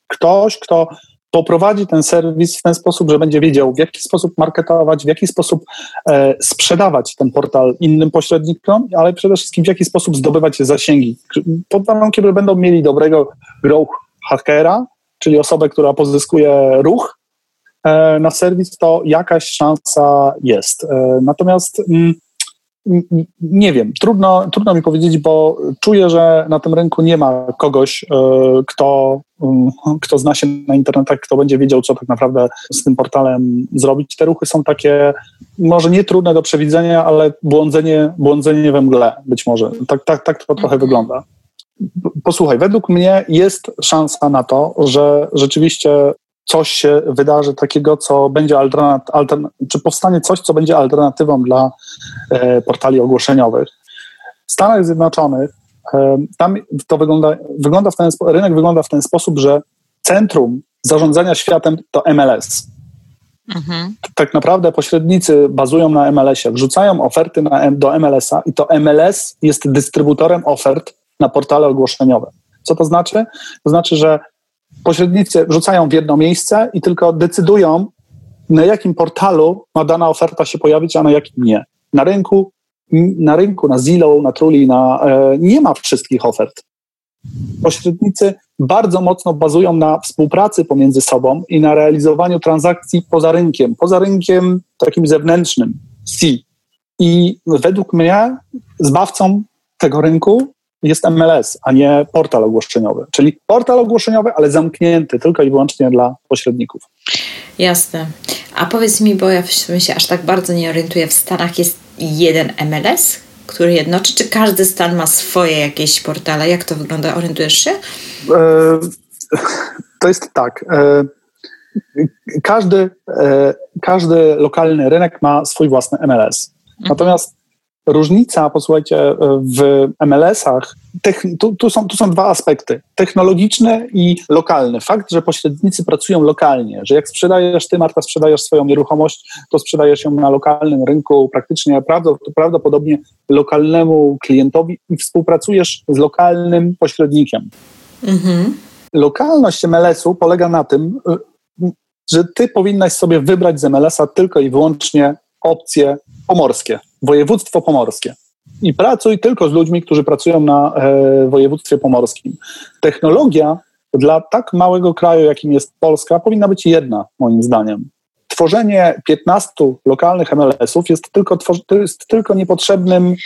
Speaker 2: Ktoś, kto poprowadzi ten serwis w ten sposób, że będzie wiedział, w jaki sposób marketować, w jaki sposób e, sprzedawać ten portal innym pośrednikom, ale przede wszystkim w jaki sposób zdobywać zasięgi. Pod warunkiem, że będą mieli dobrego growth hackera, czyli osobę, która pozyskuje ruch na serwis, to jakaś szansa jest. E, natomiast mm, nie wiem, trudno, trudno mi powiedzieć, bo czuję, że na tym rynku nie ma kogoś, e, kto, mm, kto zna się na internetach, kto będzie wiedział, co tak naprawdę z tym portalem zrobić. Te ruchy są takie, może nie trudne do przewidzenia, ale błądzenie, błądzenie we mgle być może. Tak, tak, tak to trochę mhm. wygląda. Posłuchaj, według mnie jest szansa na to, że rzeczywiście coś się wydarzy takiego, co będzie alternat, altern, czy powstanie coś, co będzie alternatywą dla e, portali ogłoszeniowych. W Stanach Zjednoczonych e, tam to wygląda, wygląda w ten, rynek wygląda w ten sposób, że centrum zarządzania światem to MLS. Mhm. Tak naprawdę pośrednicy bazują na MLS-ie, wrzucają oferty na, do MLS-a i to MLS jest dystrybutorem ofert na portale ogłoszeniowe. Co to znaczy? To znaczy, że pośrednicy wrzucają w jedno miejsce i tylko decydują, na jakim portalu ma dana oferta się pojawić, a na jakim nie. Na rynku, na rynku, na Zillow, na Truli, na, e, nie ma wszystkich ofert. Pośrednicy bardzo mocno bazują na współpracy pomiędzy sobą i na realizowaniu transakcji poza rynkiem, poza rynkiem takim zewnętrznym, C. I według mnie zbawcą tego rynku jest MLS, a nie portal ogłoszeniowy. Czyli portal ogłoszeniowy, ale zamknięty tylko i wyłącznie dla pośredników.
Speaker 1: Jasne. A powiedz mi, bo ja się aż tak bardzo nie orientuję, w Stanach jest jeden MLS, który jednoczy, czy każdy stan ma swoje jakieś portale? Jak to wygląda? Orientujesz się? E,
Speaker 2: to jest tak. E, każdy, e, każdy lokalny rynek ma swój własny MLS. Mhm. Natomiast Różnica, posłuchajcie, w MLS-ach, tu, tu, są, tu są dwa aspekty: technologiczny i lokalny. Fakt, że pośrednicy pracują lokalnie, że jak sprzedajesz, ty, Marta, sprzedajesz swoją nieruchomość, to sprzedajesz ją na lokalnym rynku praktycznie prawdopodobnie lokalnemu klientowi i współpracujesz z lokalnym pośrednikiem. Mhm. Lokalność MLS-u polega na tym, że ty powinnaś sobie wybrać z MLS-a tylko i wyłącznie opcje pomorskie województwo pomorskie. I pracuj tylko z ludźmi, którzy pracują na e, województwie pomorskim. Technologia dla tak małego kraju, jakim jest Polska, powinna być jedna, moim zdaniem. Tworzenie 15 lokalnych MLS-ów jest tylko, jest tylko niepotrzebnym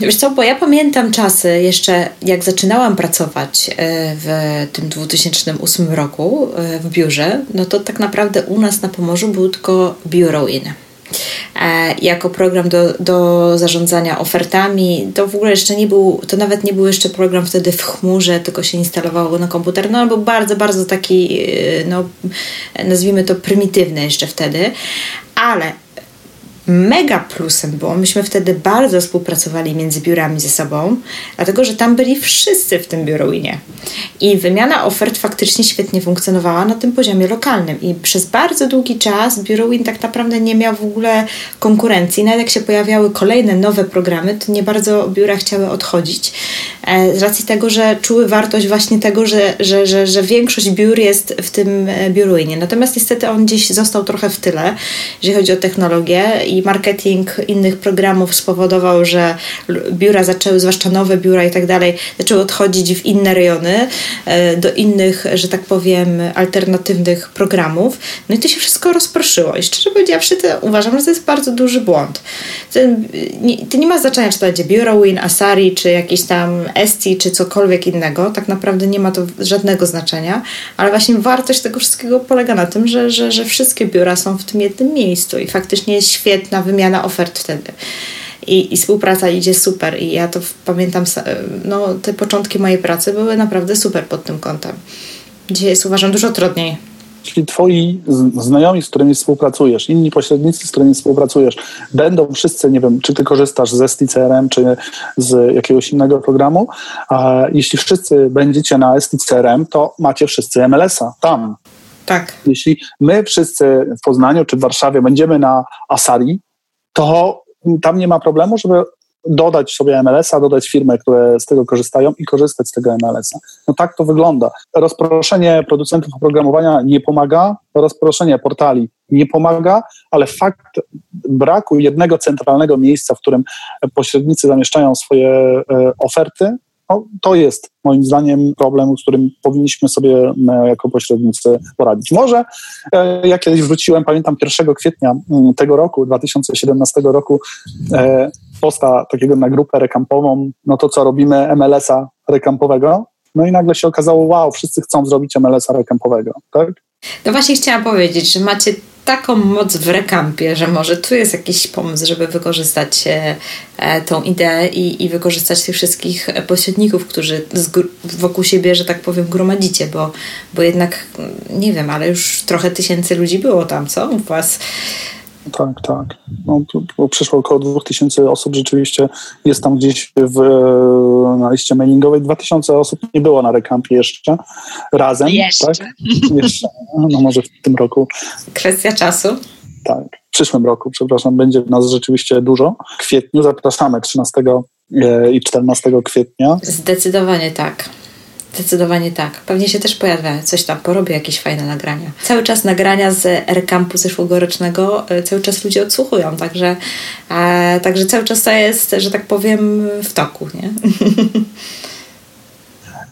Speaker 1: Wiesz co, bo ja pamiętam czasy jeszcze, jak zaczynałam pracować e, w tym 2008 roku e, w biurze, no to tak naprawdę u nas na Pomorzu był tylko Bureau In. E, jako program do, do zarządzania ofertami. To w ogóle jeszcze nie był, to nawet nie był jeszcze program wtedy w chmurze, tylko się instalowało go na komputer. No, był bardzo, bardzo taki, e, no, nazwijmy to prymitywny jeszcze wtedy, ale mega plusem było, myśmy wtedy bardzo współpracowali między biurami ze sobą, dlatego że tam byli wszyscy w tym biurowinie. I wymiana ofert faktycznie świetnie funkcjonowała na tym poziomie lokalnym. I przez bardzo długi czas biurowin tak naprawdę nie miał w ogóle konkurencji. Nawet jak się pojawiały kolejne nowe programy, to nie bardzo biura chciały odchodzić. E, z racji tego, że czuły wartość właśnie tego, że, że, że, że większość biur jest w tym e, biurowinie. Natomiast niestety on gdzieś został trochę w tyle, jeżeli chodzi o technologię i marketing innych programów spowodował, że biura zaczęły, zwłaszcza nowe biura i tak dalej, zaczęły odchodzić w inne rejony, e, do innych, że tak powiem, alternatywnych programów. No i to się wszystko rozproszyło. I szczerze powiedziawszy, to uważam, że to jest bardzo duży błąd. To nie, to nie ma znaczenia, czy to będzie biuro Win, Asari, czy jakiś tam Esti, czy cokolwiek innego. Tak naprawdę nie ma to żadnego znaczenia, ale właśnie wartość tego wszystkiego polega na tym, że, że, że wszystkie biura są w tym jednym miejscu i faktycznie jest świetna świetna wymiana ofert wtedy. I, I współpraca idzie super. I ja to pamiętam, no, te początki mojej pracy były naprawdę super pod tym kątem. Dzisiaj jest uważam dużo trudniej.
Speaker 2: Jeśli twoi znajomi, z którymi współpracujesz, inni pośrednicy, z którymi współpracujesz, będą wszyscy, nie wiem, czy ty korzystasz ze STCRM, czy z jakiegoś innego programu, a jeśli wszyscy będziecie na STCRM, to macie wszyscy MLS-a tam.
Speaker 1: Tak.
Speaker 2: Jeśli my wszyscy w Poznaniu czy w Warszawie będziemy na Asari, to tam nie ma problemu, żeby dodać sobie MLS-a, dodać firmy, które z tego korzystają i korzystać z tego MLS-a. No tak to wygląda. Rozproszenie producentów oprogramowania nie pomaga, rozproszenie portali nie pomaga, ale fakt braku jednego centralnego miejsca, w którym pośrednicy zamieszczają swoje e, oferty, no, to jest moim zdaniem problem, z którym powinniśmy sobie jako pośrednicy poradzić. Może e, ja kiedyś wróciłem, pamiętam 1 kwietnia mm, tego roku, 2017 roku, e, posta takiego na grupę rekampową, no to co robimy MLS-a rekampowego, no i nagle się okazało, wow, wszyscy chcą zrobić MLS-a rekampowego, tak?
Speaker 1: No właśnie chciałam powiedzieć, że macie taką moc w rekampie, że może tu jest jakiś pomysł, żeby wykorzystać e, tą ideę i, i wykorzystać tych wszystkich pośredników, którzy wokół siebie, że tak powiem, gromadzicie, bo, bo jednak, nie wiem, ale już trochę tysięcy ludzi było tam, co u Was?
Speaker 2: Tak, tak. No, to, przyszło około 2000 osób, rzeczywiście jest tam gdzieś w, na liście mailingowej. 2000 osób nie było na rekampie jeszcze razem.
Speaker 1: Jeszcze.
Speaker 2: Tak? jeszcze. No może w tym roku.
Speaker 1: Kwestia czasu.
Speaker 2: Tak, w przyszłym roku, przepraszam, będzie nas rzeczywiście dużo. W kwietniu zapraszamy 13 e, i 14 kwietnia.
Speaker 1: Zdecydowanie tak. Zdecydowanie tak. Pewnie się też pojawia coś tam, porobię jakieś fajne nagrania. Cały czas nagrania z R-Campu zeszłogorocznego, e, cały czas ludzie odsłuchują, także, e, także cały czas to jest, że tak powiem, w toku, nie?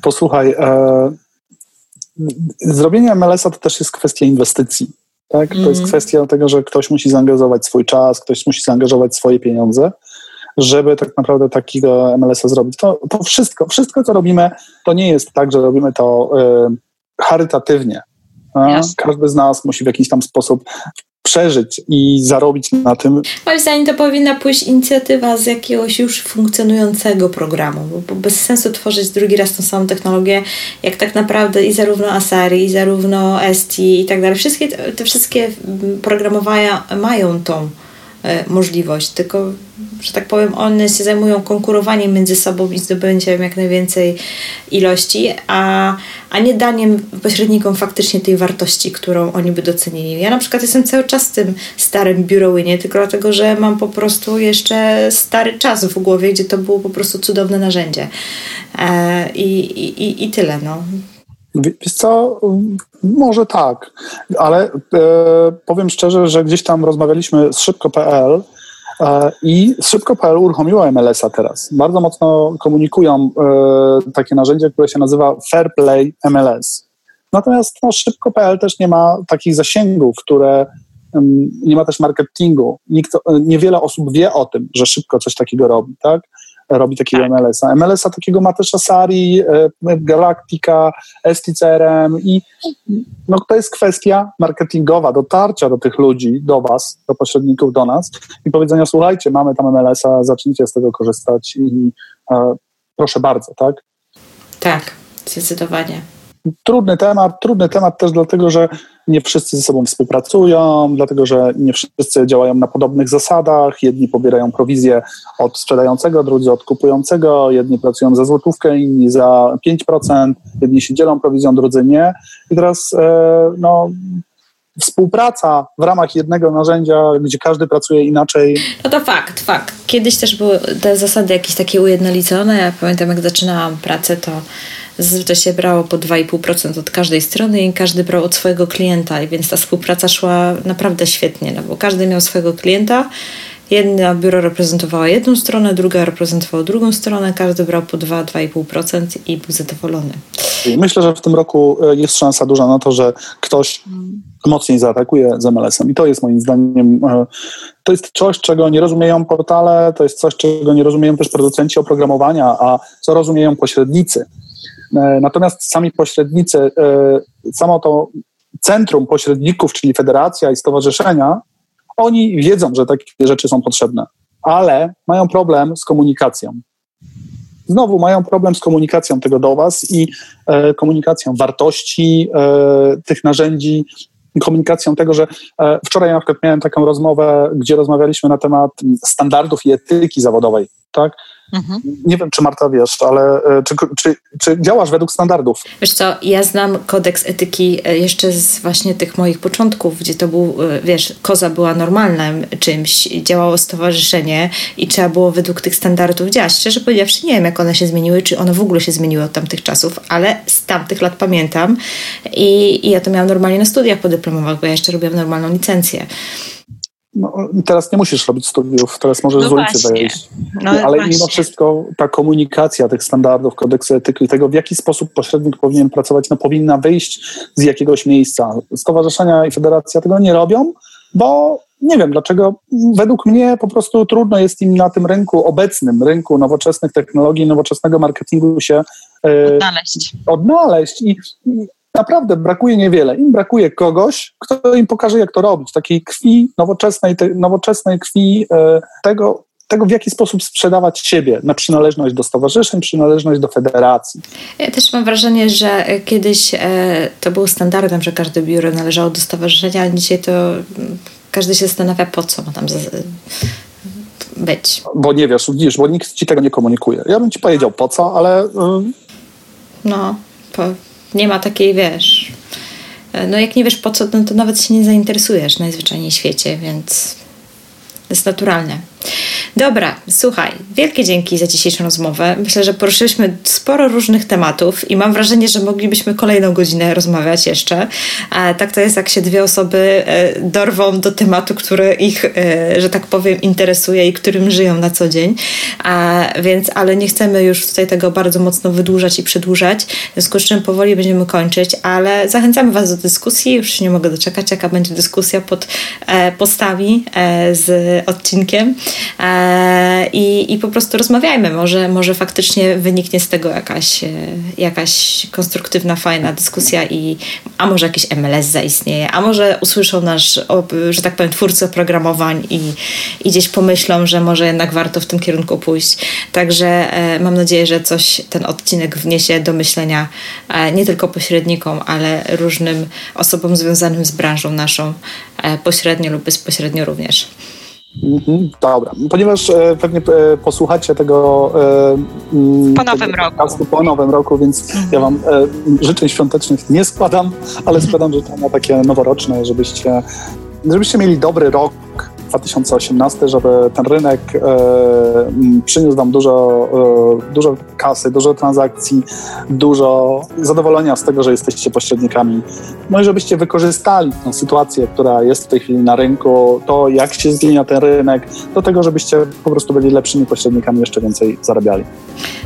Speaker 2: Posłuchaj, e, zrobienie MLS-a to też jest kwestia inwestycji. Tak? To mm. jest kwestia tego, że ktoś musi zaangażować swój czas, ktoś musi zaangażować swoje pieniądze żeby tak naprawdę takiego MLS-a zrobić. To, to wszystko, wszystko, co robimy, to nie jest tak, że robimy to y, charytatywnie. Każdy z nas musi w jakiś tam sposób przeżyć i zarobić na tym.
Speaker 1: Moim zdaniem to powinna pójść inicjatywa z jakiegoś już funkcjonującego programu, bo bez sensu tworzyć drugi raz tą samą technologię, jak tak naprawdę i zarówno Asari, i zarówno ST i tak dalej. Wszystkie te wszystkie programowania mają tą możliwość, tylko, że tak powiem, one się zajmują konkurowaniem między sobą i zdobęciem jak najwięcej ilości, a, a nie daniem pośrednikom faktycznie tej wartości, którą oni by docenili. Ja na przykład jestem cały czas tym starym biurołynie, tylko dlatego, że mam po prostu jeszcze stary czas w głowie, gdzie to było po prostu cudowne narzędzie. E, i, i, I tyle, no.
Speaker 2: Wiesz co, może tak, ale e, powiem szczerze, że gdzieś tam rozmawialiśmy z szybko.pl e, i szybko.pl uruchomiło MLS-a teraz. Bardzo mocno komunikują e, takie narzędzie, które się nazywa Fair Play MLS. Natomiast no, szybko.pl też nie ma takich zasięgów, które nie ma też marketingu. Nikt, niewiele osób wie o tym, że szybko coś takiego robi, tak? Robi takiego tak. MLS-a. MLS-a takiego ma też Asari, e, Galactica, STCRM i no, to jest kwestia marketingowa, dotarcia do tych ludzi, do was, do pośredników, do nas i powiedzenia, słuchajcie, mamy tam MLS-a, zacznijcie z tego korzystać i e, proszę bardzo, tak?
Speaker 1: Tak, zdecydowanie.
Speaker 2: Trudny temat, trudny temat też dlatego, że nie wszyscy ze sobą współpracują, dlatego że nie wszyscy działają na podobnych zasadach. Jedni pobierają prowizję od sprzedającego, drudzy od kupującego, jedni pracują za złotówkę, inni za 5%, jedni się dzielą prowizją, drudzy nie. I teraz e, no, współpraca w ramach jednego narzędzia, gdzie każdy pracuje inaczej.
Speaker 1: No to fakt, fakt. Kiedyś też były te zasady jakieś takie ujednolicone. Ja pamiętam, jak zaczynałam pracę, to Zazwyczaj się brało po 2,5% od każdej strony i każdy brał od swojego klienta, i więc ta współpraca szła naprawdę świetnie, no bo każdy miał swojego klienta. Jedna biuro reprezentowało jedną stronę, druga reprezentowała drugą stronę, każdy brał po 2-2,5% i był zadowolony.
Speaker 2: Myślę, że w tym roku e, jest szansa duża na to, że ktoś mocniej zaatakuje z MLS-em. I to jest moim zdaniem, e, to jest coś, czego nie rozumieją portale, to jest coś, czego nie rozumieją też producenci oprogramowania, a co rozumieją pośrednicy. E, natomiast sami pośrednicy, e, samo to centrum pośredników, czyli federacja i stowarzyszenia, oni wiedzą, że takie rzeczy są potrzebne, ale mają problem z komunikacją. Znowu mają problem z komunikacją tego do Was i e, komunikacją wartości tych narzędzi, komunikacją tego, że wczoraj na przykład miałem taką rozmowę, gdzie rozmawialiśmy na temat standardów i etyki zawodowej, tak? Mhm. Nie wiem, czy Marta wiesz, ale e, czy, czy, czy, działasz według standardów?
Speaker 1: Wiesz co, ja znam kodeks etyki e, jeszcze z właśnie tych moich początków, gdzie to był, e, wiesz, koza była normalnym czymś, działało stowarzyszenie i trzeba było według tych standardów działać. Szczerze powiedziawszy, nie wiem, jak one się zmieniły, czy one w ogóle się zmieniły od tamtych czasów, ale z tamtych lat pamiętam i, i ja to miałam normalnie na studiach podyplomowych, bo ja jeszcze robiłam normalną licencję.
Speaker 2: No, teraz nie musisz robić studiów, teraz możesz no z ulicy wejść. No, Ale właśnie. mimo wszystko ta komunikacja tych standardów, kodeksu etyki, tego w jaki sposób pośrednik powinien pracować, no powinna wyjść z jakiegoś miejsca. Stowarzyszenia i federacja tego nie robią, bo nie wiem dlaczego. Według mnie po prostu trudno jest im na tym rynku, obecnym rynku nowoczesnych technologii, nowoczesnego marketingu się
Speaker 1: e, odnaleźć.
Speaker 2: odnaleźć. I, naprawdę brakuje niewiele. Im brakuje kogoś, kto im pokaże, jak to robić. Takiej krwi, nowoczesnej, te, nowoczesnej krwi e, tego, tego, w jaki sposób sprzedawać siebie na przynależność do stowarzyszeń, przynależność do federacji.
Speaker 1: Ja też mam wrażenie, że kiedyś e, to był standardem, że każde biuro należało do stowarzyszenia, a dzisiaj to każdy się zastanawia, po co ma tam być.
Speaker 2: Bo nie wiesz, widzisz, bo nikt ci tego nie komunikuje. Ja bym ci powiedział po co, ale...
Speaker 1: No, po nie ma takiej, wiesz, e, no jak nie wiesz po co, no to nawet się nie zainteresujesz najzwyczajniej w świecie, więc jest naturalne. Dobra, słuchaj, wielkie dzięki za dzisiejszą rozmowę. Myślę, że poruszyliśmy sporo różnych tematów i mam wrażenie, że moglibyśmy kolejną godzinę rozmawiać jeszcze. A tak to jest, jak się dwie osoby e, dorwą do tematu, który ich, e, że tak powiem, interesuje i którym żyją na co dzień. Więc, ale nie chcemy już tutaj tego bardzo mocno wydłużać i przedłużać, w związku z czym powoli będziemy kończyć, ale zachęcamy Was do dyskusji. Już nie mogę doczekać, jaka będzie dyskusja pod e, postami z odcinkiem. E, i, i po prostu rozmawiajmy. Może, może faktycznie wyniknie z tego jakaś, e, jakaś konstruktywna, fajna dyskusja, i, a może jakiś MLS zaistnieje, a może usłyszą nasz, że tak powiem, twórcy oprogramowań i, i gdzieś pomyślą, że może jednak warto w tym kierunku pójść. Także e, mam nadzieję, że coś ten odcinek wniesie do myślenia nie tylko pośrednikom, ale różnym osobom związanym z branżą naszą, pośrednio lub bezpośrednio również.
Speaker 2: Mhm, dobra, ponieważ e, pewnie e, posłuchacie tego
Speaker 1: e, po nowym roku.
Speaker 2: Po nowym roku, więc mhm. ja Wam e, życzeń świątecznych nie składam, ale składam życzenia takie noworoczne, żebyście, żebyście mieli dobry rok, 2018, żeby ten rynek e, przyniósł Wam dużo, e, dużo kasy, dużo transakcji, dużo zadowolenia z tego, że jesteście pośrednikami. No i żebyście wykorzystali tę sytuację, która jest w tej chwili na rynku, to jak się zmienia ten rynek, do tego, żebyście po prostu byli lepszymi pośrednikami, jeszcze więcej zarabiali.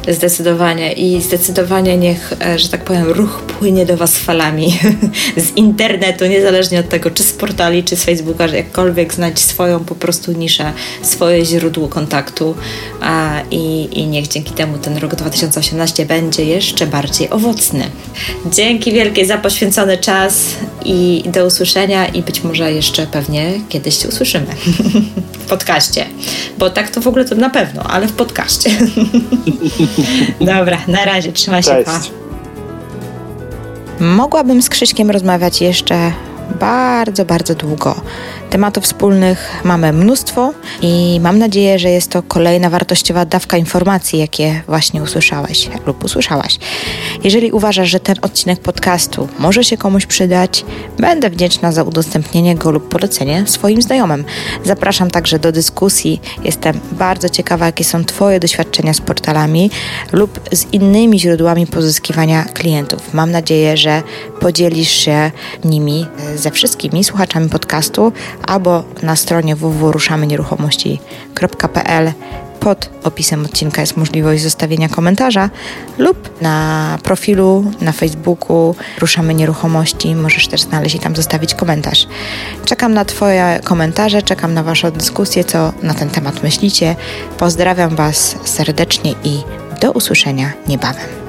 Speaker 1: Zdecydowanie i zdecydowanie niech, e, że tak powiem, ruch płynie do Was falami z internetu, niezależnie od tego, czy z portali, czy z Facebooka, że jakkolwiek znać swoją po prostu niszę, swoje źródło kontaktu a, i, i niech dzięki temu ten rok 2018 będzie jeszcze bardziej owocny. Dzięki wielkie za poświęcony czas i do usłyszenia i być może jeszcze pewnie kiedyś się usłyszymy w podcaście, bo tak to w ogóle to na pewno, ale w podcaście. Dobra, na razie, trzymaj się, pa. Mogłabym z Krzyśkiem rozmawiać jeszcze bardzo, bardzo długo. Tematów wspólnych mamy mnóstwo i mam nadzieję, że jest to kolejna wartościowa dawka informacji, jakie właśnie usłyszałeś lub usłyszałaś. Jeżeli uważasz, że ten odcinek podcastu może się komuś przydać, będę wdzięczna za udostępnienie go lub polecenie swoim znajomym. Zapraszam także do dyskusji. Jestem bardzo ciekawa, jakie są Twoje doświadczenia z portalami lub z innymi źródłami pozyskiwania klientów. Mam nadzieję, że podzielisz się nimi ze wszystkimi słuchaczami podcastu albo na stronie www.ruszamynieruchomości.pl pod opisem odcinka jest możliwość zostawienia komentarza lub na profilu na Facebooku Ruszamy Nieruchomości możesz też znaleźć i tam zostawić komentarz. Czekam na Twoje komentarze, czekam na Waszą dyskusję, co na ten temat myślicie. Pozdrawiam Was serdecznie i do usłyszenia niebawem.